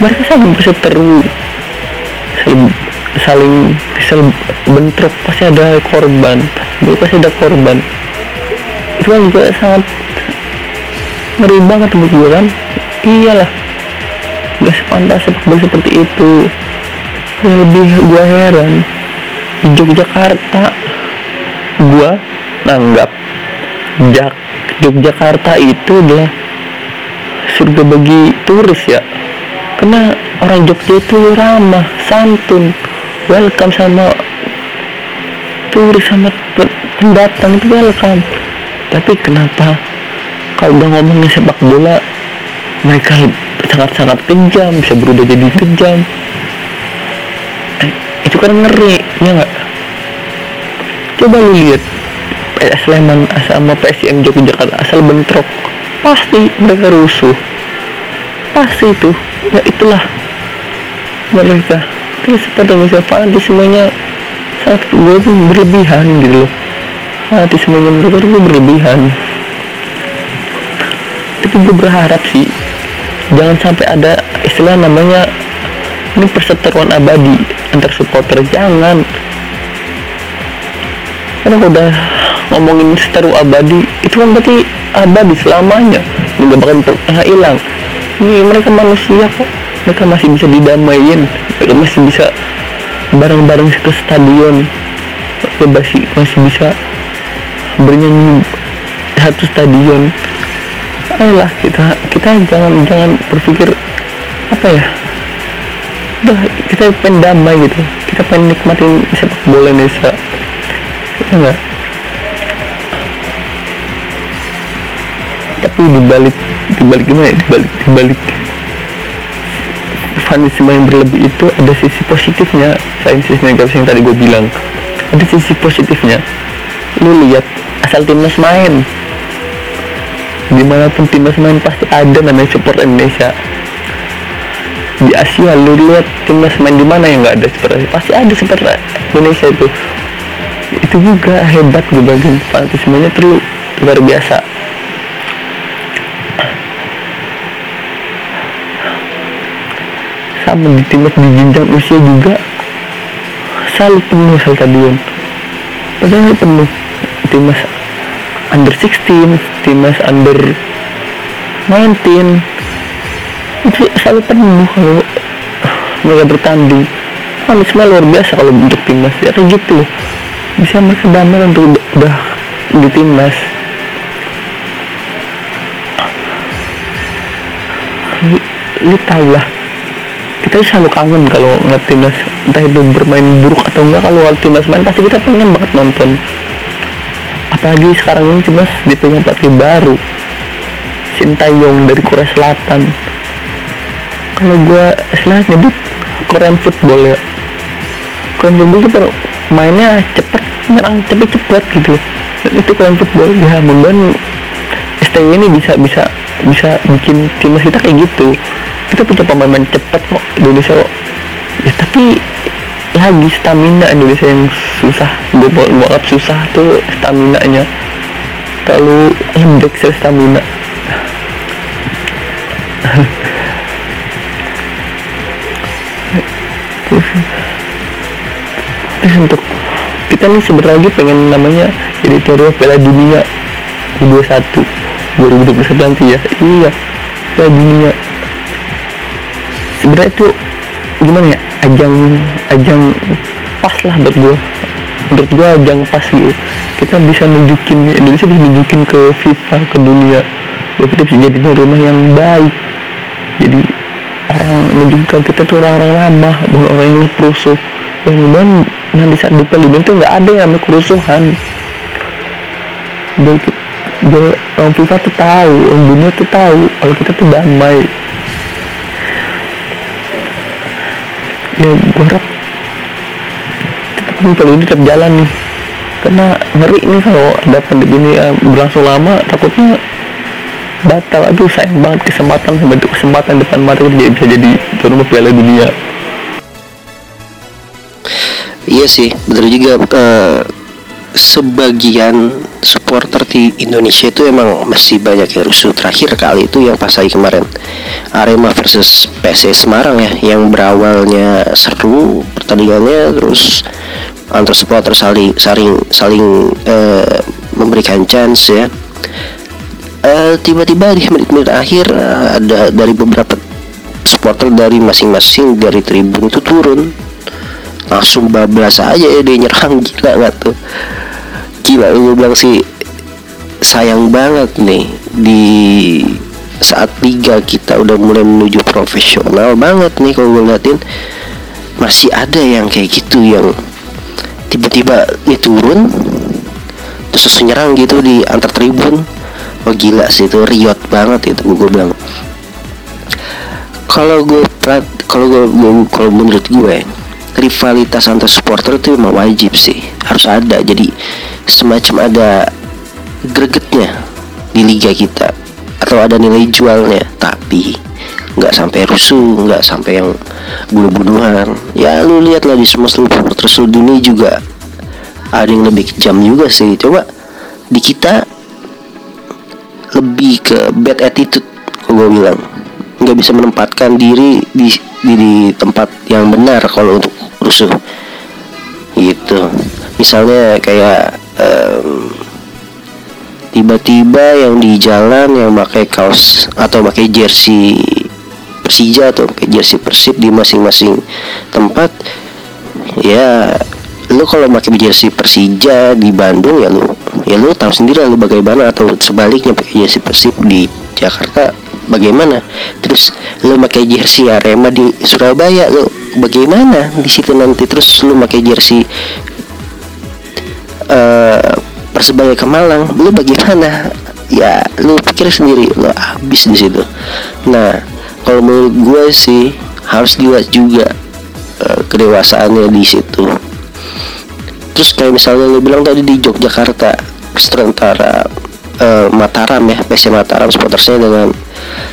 Mereka saling berseteru saling saling saling bentrok. Pasti ada korban. Pasti ada korban. Itu kan juga sangat ngeri banget menurut gue kan? Iyalah. Gak sepantas sepak bola seperti itu. Lebih gue heran di Yogyakarta gue nanggap Jak Yogyakarta itu adalah surga bagi turis ya. Karena orang Jogja itu ramah santun welcome sama turis sama pe- pendatang itu welcome. Tapi kenapa kalau udah ngomongin sepak bola mereka sangat-sangat kejam bisa berubah jadi kejam. Eh, itu kan ngeri ya nggak? Coba lu lihat PS Sleman sama PSM Yogyakarta asal bentrok pasti mereka rusuh. Pasti itu ya itulah mereka. Terus pada masa fanatismenya sangat gue tuh berlebihan gitu loh. Fanatismenya mereka tuh berlebihan tapi gue berharap sih jangan sampai ada istilah namanya ini perseteruan abadi antar supporter. Jangan. Karena udah ngomongin seteru abadi itu kan berarti abadi selamanya. Nggak bakal pernah hilang. Ini mereka manusia kok. Mereka masih bisa didamain mereka masih bisa bareng-bareng ke stadion. Mereka masih masih bisa bernyanyi satu stadion ayolah kita kita jangan jangan berpikir apa ya? Udah kita pengen damai gitu. Kita pengen nikmatin sepak bola Indonesia. Enggak tapi dibalik dibalik gimana ya? Dibalik dibalik fanatisme yang berlebih itu ada sisi positifnya selain sisi negatif yang tadi gue bilang. Ada sisi positifnya. Lu lihat asal timnas main di mana pun timnas main pasti ada namanya support Indonesia. Di Asia lu lihat timnas main di mana yang nggak ada support pasti ada support Indonesia itu. Itu juga hebat gue bilang fanatismenya tuh luar biasa. Sama di timnas di jenjang usia juga. Selalu penuh stadion padahal penuh timnas under 16 timnas under 19 itu selalu penuh kalau mereka bertanding. Manisme luar biasa kalau untuk timnas ya kayak gitu. Bisa mereka damai untuk udah di timnas lu, lu tau lah. Kita selalu kangen kalau ngeliat timnas entah itu bermain buruk atau enggak kalau timnas main pasti kita pengen banget nonton apalagi sekarang ini timnas dipegang pelatih baru. Sintayong dari Korea Selatan. Kalau gue istilah nyebut Korean football ya. Korean football itu mainnya cepet nyerang cepet cepet gitu. Dan itu Korean football ya mudah STY ini bisa bisa bisa bikin timnas kita kayak gitu. Kita punya pemain cepet kok Indonesia kok. Ya tapi lagi stamina Indonesia yang susah. Gue maaf susah tuh stamina nya terlalu lembek sih stamina. Terus untuk kita nih sebentar lagi pengen namanya jadi tuan Piala Dunia U21 2021 nanti ya. Iya Piala Dunia. Sebenarnya itu gimana ya? Ajang ajang pas lah buat gue menurut gue ajang pas gitu. Kita bisa nunjukin Indonesia bisa nunjukin ke FIFA ke dunia. Bahwa kita bisa jadi rumah yang baik. Jadi orang menunjukkan kita tuh orang-orang ramah bukan orang yang perusuh yang kemudian nanti saat di Palembang itu nggak ada yang kerusuhan. Dan biar orang FIFA tuh tahu orang dunia tuh tahu kalau kita tuh damai. Ya gue harap tapi kalau ini tetap jalan nih. Karena ngeri nih kalau ada pandemi ini ya, berlangsung lama takutnya batal aduh sayang banget kesempatan sebentuk kesempatan depan mata kita bisa jadi tuan rumah piala dunia. Iya sih betul juga uh, sebagian supporter di Indonesia itu emang masih banyak yang rusuh. Terakhir kali itu yang pas lagi kemarin Arema versus PSS Semarang ya yang berawalnya seru pertandingannya terus antar supporter saling saling saling uh, memberikan chance ya. Tiba-tiba uh, di menit-menit akhir uh, ada dari beberapa supporter dari masing-masing dari tribun itu turun. Langsung bablas aja ya dia nyerang. *laughs* Gila nggak tuh? Gila gue bilang sih sayang banget nih di saat liga kita udah mulai menuju profesional banget nih kalau gue liatin masih ada yang kayak gitu yang tiba-tiba nih turun terus nyerang gitu di antar tribun. Oh gila sih itu riot banget itu gue bilang. Kalau gue kalau gue kalau menurut gue rivalitas antar supporter itu memang wajib sih harus ada. Jadi semacam ada gregetnya di liga kita atau ada nilai jualnya. Tapi nggak sampai rusuh nggak sampai yang bunuh-bunuhan ya lu lihatlah di semua seluruh dunia juga ada yang lebih kejam juga sih. Coba di kita lebih ke bad attitude kalau gue bilang. Nggak bisa menempatkan diri di, di di tempat yang benar kalau untuk rusuh. Gitu. Misalnya kayak um, tiba-tiba yang di jalan yang pakai kaos atau pakai jersey Persija atau pakai jersey Persib di masing-masing tempat ya lu kalau pakai jersey Persija di Bandung ya lu ya lu tahu sendiri lu bagaimana atau sebaliknya pakai jersey Persib di Jakarta bagaimana. Terus lu pakai jersey Arema di Surabaya lu bagaimana? Di situ nanti terus lu pakai jersey uh, persebaya ke Malang lu bagaimana? Ya lu pikir sendiri lu habis di situ. Nah kalau menurut gue sih harus dilihat juga uh, kedewasaannya di situ. Terus kayak misalnya lu bilang tadi di Yogyakarta antara uh, Mataram ya PC Mataram supportersnya dengan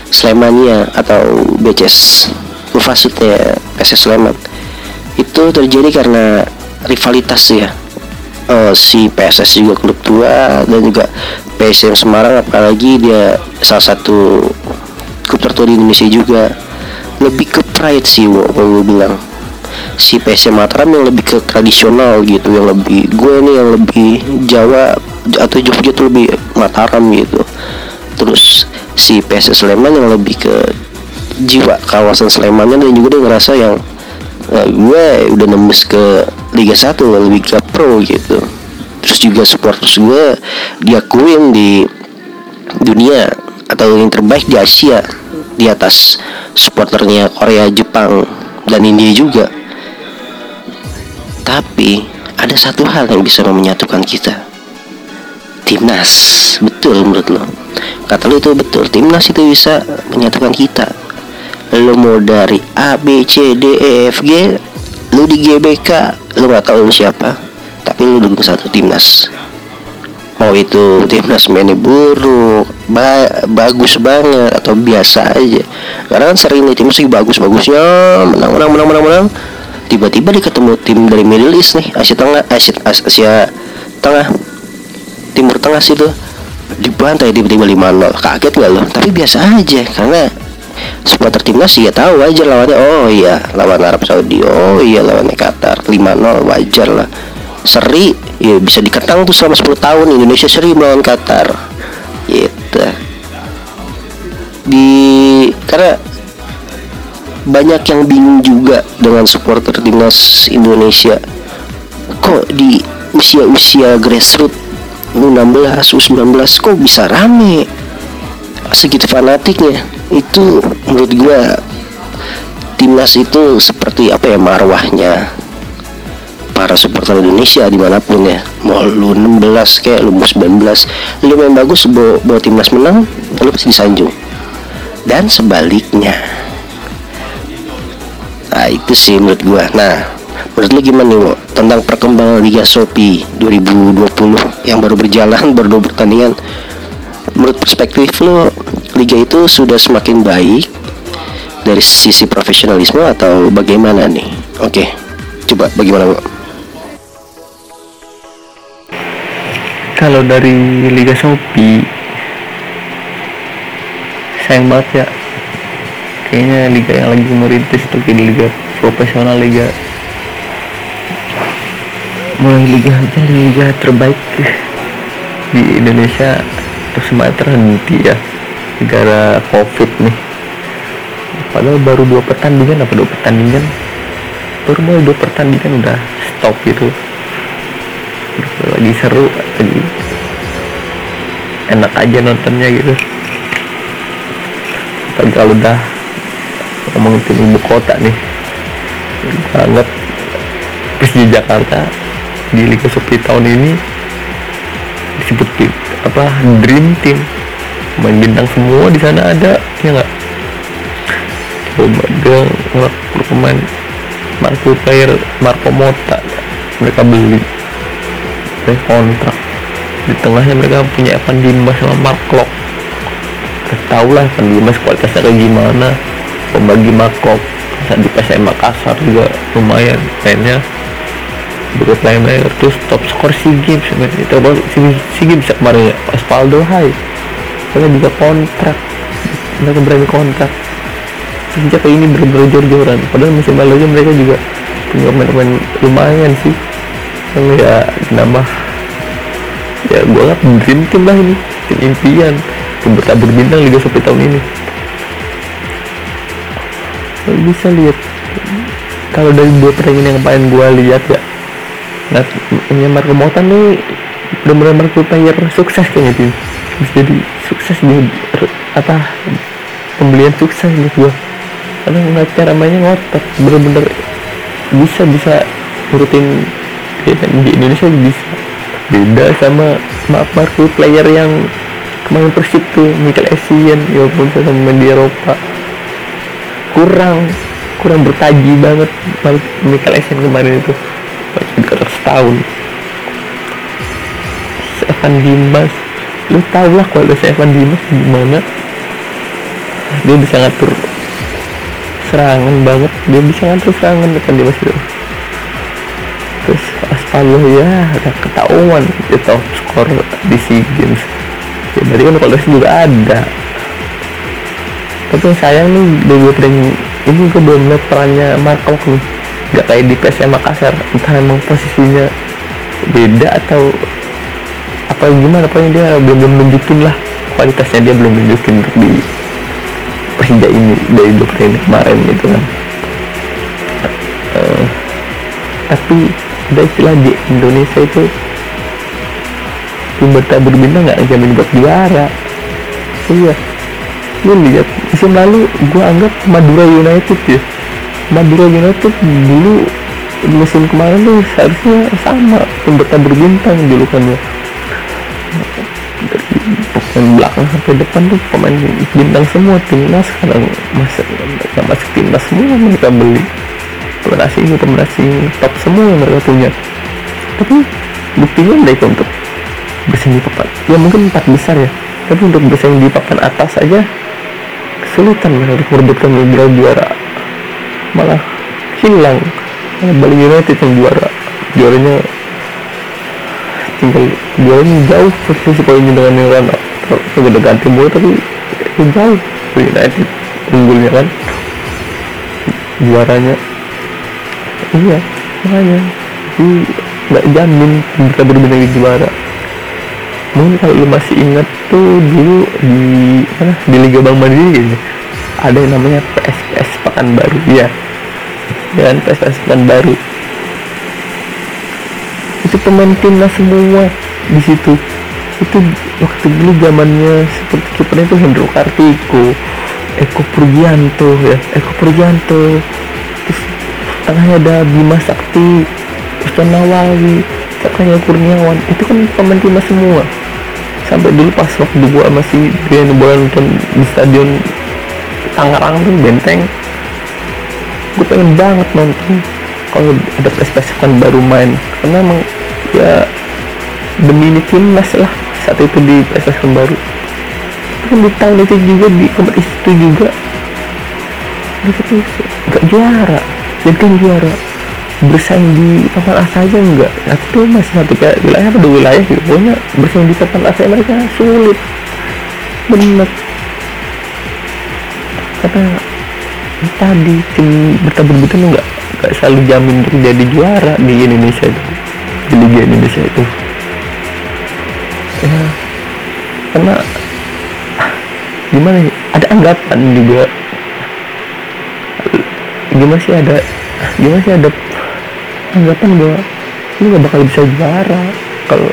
Slemania atau BCS Mufasutnya PC Sleman. Itu terjadi karena rivalitas ya uh, si PSS juga klub tua dan juga PSM Semarang apalagi dia salah satu tertua di Indonesia juga lebih ke pride sih kalau gue bilang. Si PSM Mataram yang lebih ke tradisional gitu yang lebih gue nih yang lebih Jawa atau Jogja tuh lebih Mataram gitu. Terus si PSS Sleman yang lebih ke jiwa kawasan Slemannya dan juga dia ngerasa yang uh, gue udah nembus ke Liga 1 lebih ke pro gitu. Terus juga supporters gue diakuin di dunia atau yang terbaik di Asia di atas supporternya Korea, Jepang, dan India juga. Tapi ada satu hal yang bisa menyatukan kita. Timnas betul menurut lo? Kata lo itu betul timnas itu bisa menyatukan kita. Lo mau dari A B C D E F G lu di GBK lu nggak tahu lu siapa. Tapi lu dukung satu timnas mau itu timnas mainnya buruk ba bagus banget atau biasa aja. Karena kan sering nih timnas lagi bagus bagusnya menang menang menang menang menang. Tiba-tiba dia ketemu tim dari Middle East nih Asia Tengah Asia, Asia Tengah Timur Tengah situ dibantai tiba-tiba 5-0 kaget gak lo tapi biasa aja karena supporter timnas ya tahu aja lawannya. Oh iya lawan Arab Saudi oh iya lawannya Qatar 5-0 wajar lah seri ya bisa diketang tuh selama 10 tahun Indonesia seri melawan Qatar. Gitu. Di karena banyak yang bingung juga dengan supporter timnas Indonesia. Kok di usia-usia grassroots U16, U19 kok bisa rame? Segitu fanatiknya. Itu menurut gue timnas itu seperti apa ya marwahnya para supporter Indonesia di mana pun ya mau lu 16 kayak lu mau 19 lu main bagus bawa timnas menang lu pasti disanjung dan sebaliknya nah itu sih menurut gue nah menurut lu gimana nih Wo? tentang perkembangan Liga Shopee 2020 yang baru berjalan baru dua pertandingan menurut perspektif lo liga itu sudah semakin baik dari sisi profesionalisme atau bagaimana nih? Oke, coba bagaimana bu? Kalau dari Liga Shopee, sayang banget ya. Kayaknya liga yang lagi merintis tuh di liga profesional liga mulai liga aja liga terbaik di Indonesia terus semuanya terhenti ya. Negara covid nih. Padahal baru dua pertandingan apa dua pertandingan? Baru mulai dua pertandingan udah stop gitu lagi seru lagi enak aja nontonnya gitu. Tapi kalau udah ngomong tim ibu kota nih. Banget. Terus di Jakarta di Liga Super tahun ini disebut apa Dream Team. Main bintang semua di sana ada ya nggak? Coba dia pemain Marco player Marco Mota mereka beli mereka kontrak di tengahnya mereka punya Evan Dimas sama Mark Klok. Kita tahu lah Evan Dimas kualitasnya kayak gimana. Pembagi Mark Klok. Di PSM Makassar juga lumayan. Mainnya juga playmaker terus top skor SEA Games. Itu baru SEA Games kemarin ya. Osvaldo Hai. Mereka juga kontrak. Mereka berani kontrak. Sejak ini bener-bener jor-joran. Padahal musim lalu mereka juga punya pemain-pemain lumayan sih yang ya nambah ya gue anggap dream team lah ini. Tim impian. Tim bertabur bintang Liga sampai tahun ini. Lo bisa lihat. Kalau dari dua pertandingan yang kemarin gue lihat ya nah ini Marco Motan nih benar-benar Marco player sukses kayaknya tim. Bisa jadi sukses dia apa pembelian sukses nih gue karena ngeliat cara mainnya ngotot. Bener-bener bisa bisa urutin ya, di Indonesia bisa beda sama maaf Marco player yang kemarin persib tuh Michael Essien ya pun sama di Eropa kurang kurang bertaji banget Michael Essien kemarin itu. Sekitar setahun. Evan Dimas lu tau lah kalau Evan Dimas gimana dia bisa ngatur serangan banget. Dia bisa ngatur serangan Evan Dimas itu Aspalo ya agak ketahuan dia top skor di SEA Games. Ya berarti kan kalau juga ada. Tapi yang sayang nih dari gue ini gue belum lihat perannya Markov nih. Gak kayak di PSM Makassar entah emang posisinya beda atau apa gimana. Pokoknya dia belum belum nunjukin lah. Kualitasnya dia belum nunjukin untuk di Persija ini dari dua pertandingan kemarin gitu kan. Uh, tapi ada istilah di Indonesia itu tim bertabur bintang nggak jamin buat juara. Iya. Lu lihat musim lalu gua anggap Madura United ya. Madura United dulu musim kemarin tuh seharusnya sama tim bertabur bintang julukannya. Dari pemain belakang sampai depan tuh pemain bintang semua timnas sekarang mereka masuk timnas semua mereka beli pemain asing top semua yang mereka punya. Tapi buktinya mereka untuk bersaing di papan ya mungkin empat besar ya. Tapi untuk bersaing di papan atas aja kesulitan mereka untuk merebutkan gelar juara. Malah hilang. Malah Bali United yang juara. Juaranya tinggal juaranya jauh posisi poinnya dengan yang run up udah ganti mulu tapi ya jauh. Bali United unggulnya kan. Juaranya iya makanya. Jadi nggak jamin bisa benar-benar juara. Mungkin kalau lu masih ingat tuh dulu di mana di Liga Bang Mandiri gitu. Ada yang namanya PSPS Pekanbaru ya dan PSPS Pekanbaru. Itu pemain timnas semua di situ. Itu waktu dulu zamannya seperti kipernya itu Hendro Kartiko Eko Purgianto ya. Eko Purgianto tengahnya ada Bima Sakti Ustaz Nawawi tengahnya Kurniawan. Itu kan pemain timnas semua. Sampai dulu pas waktu gua masih dia bola nonton di stadion Tangerang tuh benteng. Gue pengen banget nonton kalau ada prestasi baru main. Karena emang ya demi ini timnas lah saat itu di prestasi baru. Kan di tahun itu juga di kompetisi itu juga. Mereka tuh gak juara dan kan juara bersaing di papan atas aja enggak. Nah, itu masih satu kayak wilayah apa dua wilayah gitu. Pokoknya bersaing di papan atas mereka sulit. Bener. Karena tadi tim bertabur betul nggak nggak selalu jamin untuk jadi juara di Indonesia itu. Di Liga Indonesia itu. Ya. Karena gimana ya? Ada anggapan juga gimana sih ada gimana sih ada anggapan bahwa lu gak bakal bisa juara? Kalau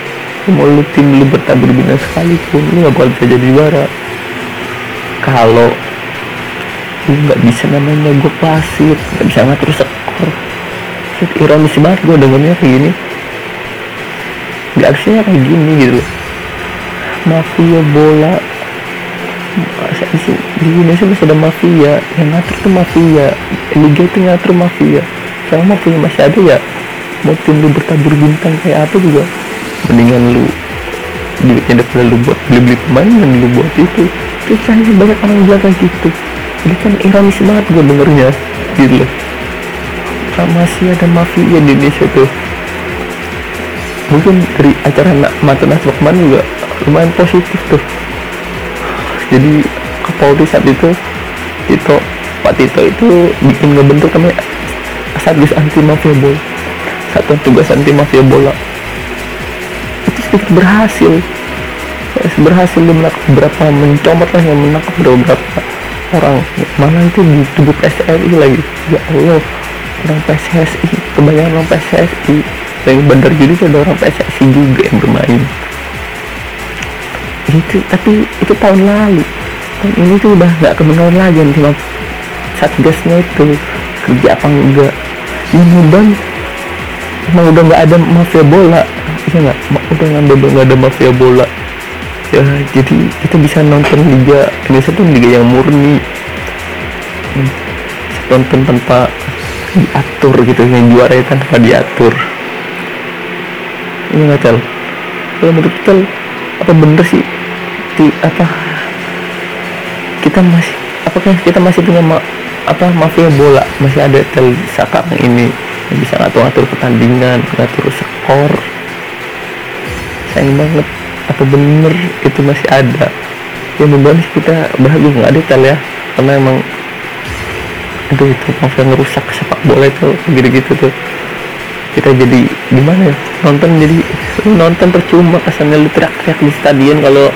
mau lu tim lu bertabur bintang sekalipun lu gak bakal bisa jadi juara. Kalau lu nggak bisa namanya gue pasir nggak bisa ngatur skor. Shit, ironis banget gue dengernya kayak gini. Nggak harusnya kayak gini gitu. Mafia bola di, Indonesia masih ada mafia. Yang ngatur tuh mafia. Liga itu ngatur mafia. Sekarang mafia masih ada ya. Mau tim lu bertabur bintang kayak apa juga. Mendingan lu duitnya daripada lu buat beli-beli pemain dan lu buat itu. Terus saya banyak orang bilang kayak gitu. Jadi kan ironis banget gue dengernya. Gitu. Loh masih ada mafia di Indonesia tuh. Mungkin dari acara nak nasbak kemarin juga lumayan positif tuh jadi Kapolri saat itu Tito Pak Tito itu bikin ngebentuk namanya Satgas Anti Mafia Bola. Satuan Tugas Anti Mafia Bola. Itu sedikit berhasil. Berhasil menangkap beberapa mencomot lah yang menangkap beberapa orang. Mana itu di tubuh PSSI lagi? Ya Allah orang PSSI kebanyakan orang PSSI yang bandar judi ada orang PSSI juga yang bermain itu tapi itu tahun lalu. Tahun ini tuh udah nggak kebenaran lagi cuma satgasnya itu. Kerja apa enggak. Ya mudah emang udah nggak ada mafia bola. Iya nggak? Udah ada nggak ada mafia bola. Ya jadi kita bisa nonton liga Indonesia tuh liga yang murni. Hmm, nonton tanpa diatur gitu yang juara tanpa diatur. Ini nggak tel kalau menurut tel apa bener sih di apa? Kita masih apakah kita masih punya ma, apa mafia bola? Masih ada tel ini yang bisa ngatur-ngatur pertandingan ngatur skor. Sayang banget apa bener itu masih ada. Ya mudah kita bahagia. Nggak ada tel ya karena emang aduh itu mafia ngerusak sepak bola itu gitu-gitu tuh. Kita jadi gimana ya nonton jadi nonton percuma kesannya lu teriak-teriak di stadion kalau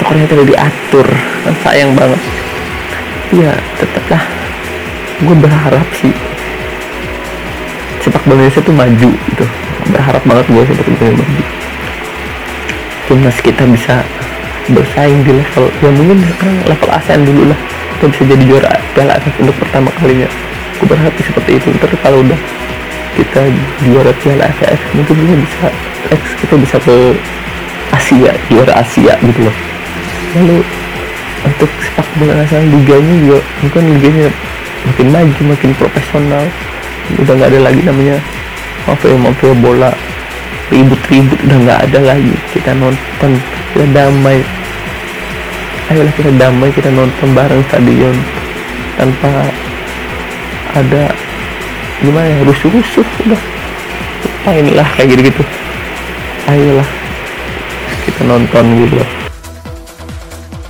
skornya tidak diatur. Kan sayang banget. Ya tetaplah. Gue berharap sih sepak bola Indonesia tuh maju gitu. Berharap banget gue sepak bola maju. Timnas kita bisa bersaing di level ya mungkin sekarang level ASEAN dulu lah. Kita bisa jadi juara Piala AFF untuk pertama kalinya. Gue berharap seperti itu. Ntar kalau udah kita juara Piala AFF mungkin kita bisa kita bisa ke Asia juara Asia gitu loh lalu untuk sepak bola nasional liganya juga mungkin liganya makin maju makin profesional. Udah nggak ada lagi namanya mafia mafia bola. Ribut-ribut udah nggak ada lagi. Kita nonton kita damai. Ayolah kita damai kita nonton bareng stadion. Tanpa ada gimana ya rusuh-rusuh udah. Lupain lah kayak gitu gitu ayolah kita nonton gitu. loh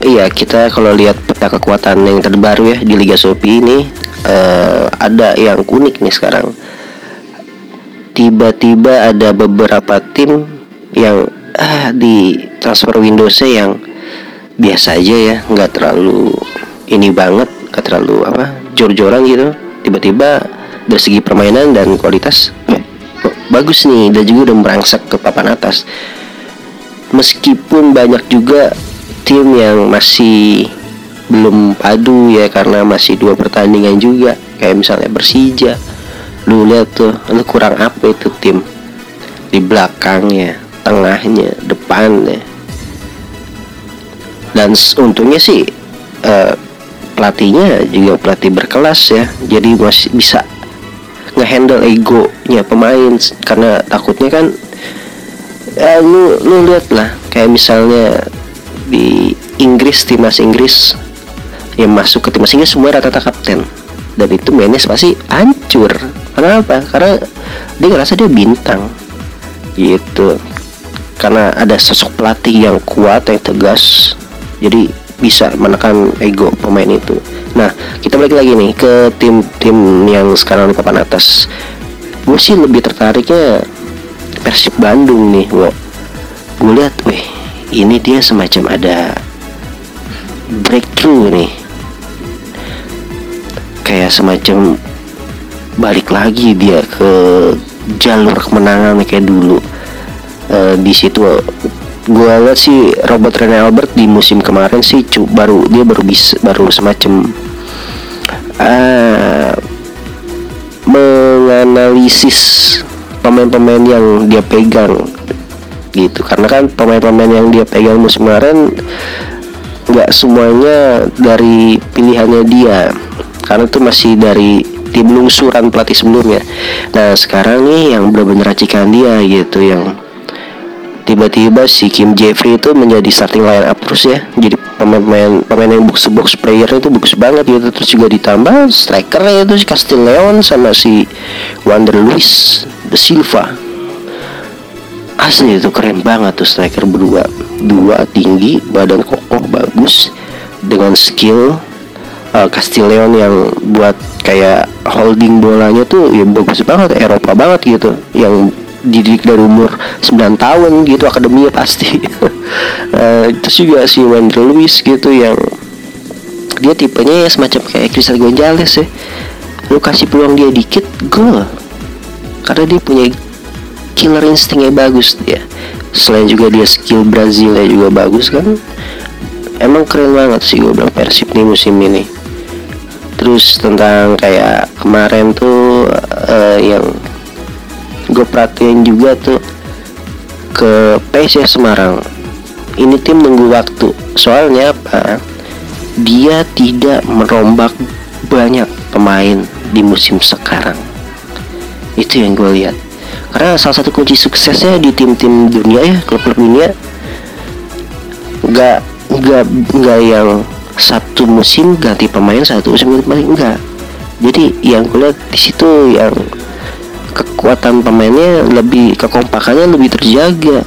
Iya, kita kalau lihat peta kekuatan yang terbaru ya di Liga Shopee ini eh, ada yang unik nih sekarang. Tiba-tiba ada beberapa tim yang ah, di transfer Windowsnya yang biasa aja ya, nggak terlalu ini banget, nggak terlalu apa jor-joran gitu. Tiba-tiba dari segi permainan dan kualitas eh, bagus nih, dan juga udah merangsek ke papan atas. Meskipun banyak juga tim yang masih belum padu ya karena masih dua pertandingan juga. Kayak misalnya Persija lu lihat tuh lu kurang apa itu tim di belakangnya tengahnya depannya. Dan untungnya sih eh, pelatihnya juga pelatih berkelas ya jadi masih bisa ngehandle egonya pemain karena takutnya kan ya lu lu lihat lah kayak misalnya di Inggris timnas Inggris yang masuk ke timnas Inggris semua rata-rata kapten. Dan itu mainnya pasti hancur. Kenapa karena dia ngerasa dia bintang. Gitu. Karena ada sosok pelatih yang kuat yang tegas. Jadi bisa menekan ego pemain itu. Nah kita balik lagi nih ke tim-tim yang sekarang di papan atas. Gue sih lebih tertariknya Persib Bandung nih wo. Gue lihat weh ini dia semacam ada breakthrough nih. Kayak semacam balik lagi dia ke jalur kemenangan kayak dulu. Eh, di situ gue lihat sih Robert Rene Albert di musim kemarin sih cu- baru dia baru bisa baru semacam ah, menganalisis pemain-pemain yang dia pegang gitu. Karena kan pemain-pemain yang dia pegang musim kemarin nggak semuanya dari pilihannya dia. Karena itu masih dari tim lungsuran pelatih sebelumnya. Nah sekarang nih yang benar-benar racikan dia gitu yang tiba-tiba si Kim Jeffrey itu menjadi starting line up terus ya. Jadi pemain pemain yang box box player itu bagus banget gitu. Terus juga ditambah strikernya itu si Castelleon sama si Wander Luis de Silva asli itu keren banget tuh striker berdua. Dua tinggi badan kokoh bagus. Dengan skill uh, Castelleon yang buat kayak holding bolanya tuh ya bagus banget Eropa banget gitu. Yang dididik dari umur 9 tahun gitu akademinya pasti. Uh, *laughs* terus juga si Wendell Lewis gitu yang dia tipenya ya semacam kayak Crystal Gonzalez ya. Lu kasih peluang dia dikit gol. Karena dia punya killer instingnya bagus dia. Selain juga dia skill Brazilnya juga bagus kan. Emang keren banget sih gue bilang Persib nih musim ini. Terus tentang kayak kemarin tuh uh, yang gue perhatiin juga tuh ke PSS Semarang. Ini tim nunggu waktu. Soalnya apa? Dia tidak merombak banyak pemain di musim sekarang. Itu yang gue lihat karena salah satu kunci suksesnya di tim-tim dunia ya klub-klub dunia nggak nggak nggak yang satu musim ganti pemain satu musim ganti pemain enggak jadi yang gue lihat di situ yang kekuatan pemainnya lebih kekompakannya lebih terjaga.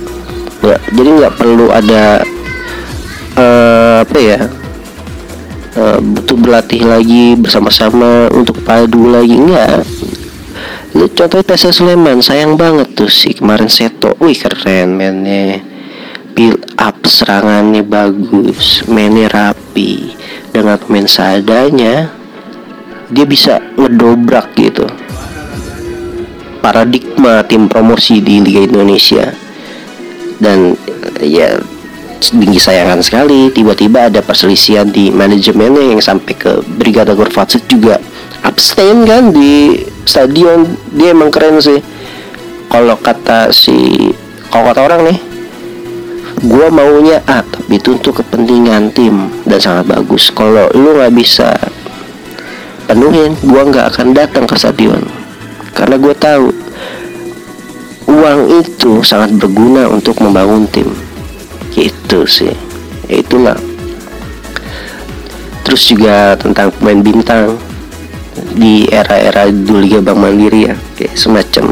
Nggak jadi nggak perlu ada uh, apa ya uh, butuh berlatih lagi bersama-sama untuk padu lagi enggak lu contohnya PSS Sleman sayang banget tuh sih kemarin Seto. Wih keren mainnya. Build up serangannya bagus mainnya rapi. Dengan pemain seadanya dia bisa ngedobrak gitu. Paradigma tim promosi di Liga Indonesia. Dan ya tinggi sayangan sekali. Tiba-tiba ada perselisihan di manajemennya yang sampai ke Brigada Gorfatsit juga abstain kan di stadion. Dia emang keren sih. Kalau kata si kalau kata orang nih gua maunya A tapi itu untuk kepentingan tim dan sangat bagus. Kalau lu nggak bisa penuhin gua nggak akan datang ke stadion. Karena gue tahu uang itu sangat berguna untuk membangun tim. Gitu sih. Ya itulah. Terus juga tentang pemain bintang di era-era dulu Liga Bank Mandiri ya. Kayak semacam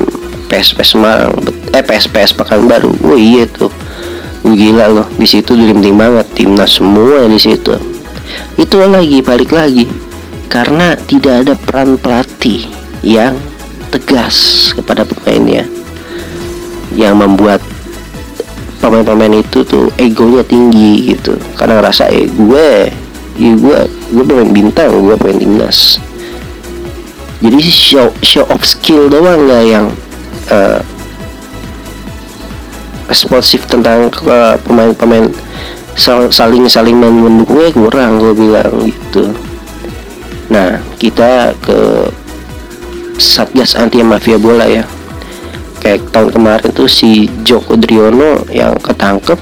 PSPS Semarang eh PSPS Pekanbaru. Oh iya tuh. Gila loh. Di situ dream banget. Timnas semua di situ. Itu lagi balik lagi. Karena tidak ada peran pelatih yang tegas kepada pemainnya. Yang membuat pemain-pemain itu tuh egonya tinggi gitu. Karena ngerasa eh gue ya gue gue pemain bintang gue pemain timnas jadi show show of skill doang lah yang uh, responsif tentang pemain-pemain saling saling mendukungnya kurang gue bilang gitu. Nah kita ke Satgas Anti Mafia Bola ya. Kayak tahun kemarin tuh si Joko Driono yang ketangkep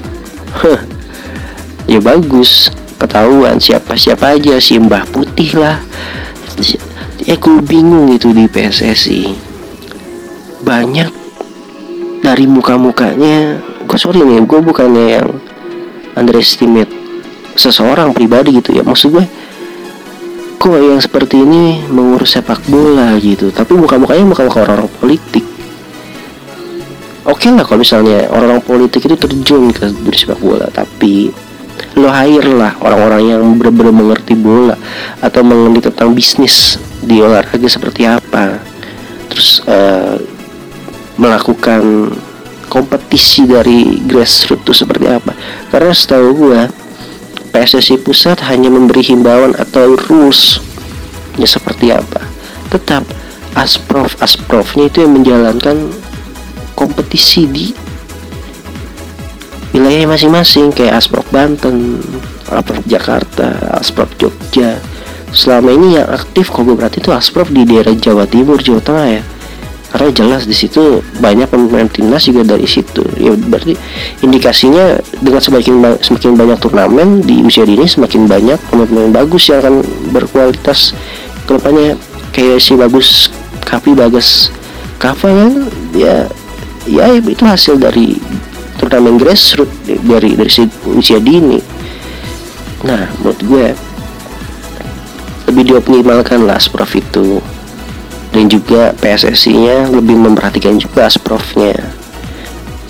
ya bagus ketahuan siapa siapa aja si Mbah Putih lah gue bingung gitu di PSSI banyak dari muka-mukanya gue sorry nih gue bukannya yang underestimate seseorang pribadi gitu ya. Maksud gue kok yang seperti ini mengurus sepak bola gitu? Tapi muka-mukanya muka-muka orang-orang politik. Oke okay lah kalau misalnya orang-orang politik itu terjun ke dunia sepak bola tapi lo hire lah. Orang-orang yang benar-benar mengerti bola atau mengerti tentang bisnis di olahraga seperti apa. Terus uh, melakukan kompetisi dari grassroots itu seperti apa. Karena setahu gue PSSI pusat hanya memberi himbauan atau rules ya seperti apa. Tetap asprof asprofnya itu yang menjalankan kompetisi di wilayah masing-masing kayak asprof Banten, asprof Jakarta, asprof Jogja. Selama ini yang aktif kalau berarti itu asprof di daerah Jawa Timur, Jawa Tengah ya. karena jelas di situ banyak pemain timnas juga dari situ ya berarti indikasinya dengan semakin ba- semakin banyak turnamen di usia dini semakin banyak pemain-pemain bagus yang akan berkualitas ke depannya kayak si bagus Kapi Bagas Kava kan ya ya itu hasil dari turnamen grassroots dari dari si usia dini. Nah menurut gue lebih dioptimalkan lah Asprof itu. Dan juga PSSI-nya lebih memperhatikan juga Asprofnya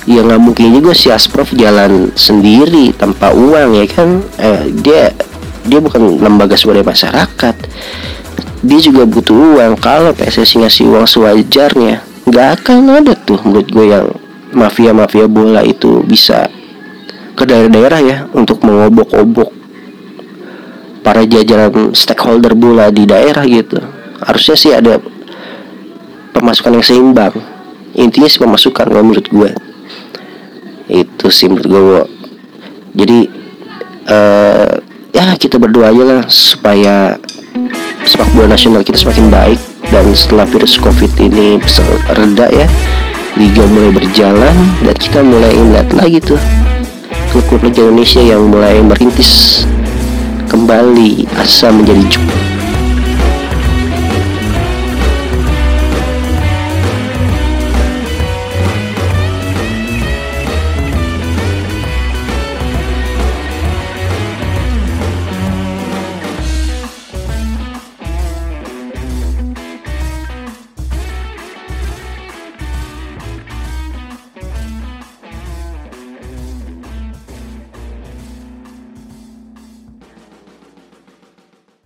ya nggak mungkin juga si Asprof jalan sendiri tanpa uang ya kan? Eh, dia dia bukan lembaga swadaya masyarakat. Dia juga butuh uang. Kalau PSSI ngasih uang sewajarnya nggak akan ada tuh menurut gue yang mafia-mafia bola itu bisa ke daerah-daerah ya untuk mengobok-obok para jajaran stakeholder bola di daerah gitu. Harusnya sih ada pemasukan yang seimbang. Intinya sih pemasukan kalau menurut gue itu sih menurut gue Wo. jadi eh ya kita berdoa aja lah supaya sepak bola nasional kita semakin baik dan setelah virus covid ini reda ya liga mulai berjalan dan kita mulai ingat lagi tuh klub-klub Liga Indonesia yang mulai merintis kembali asa menjadi juara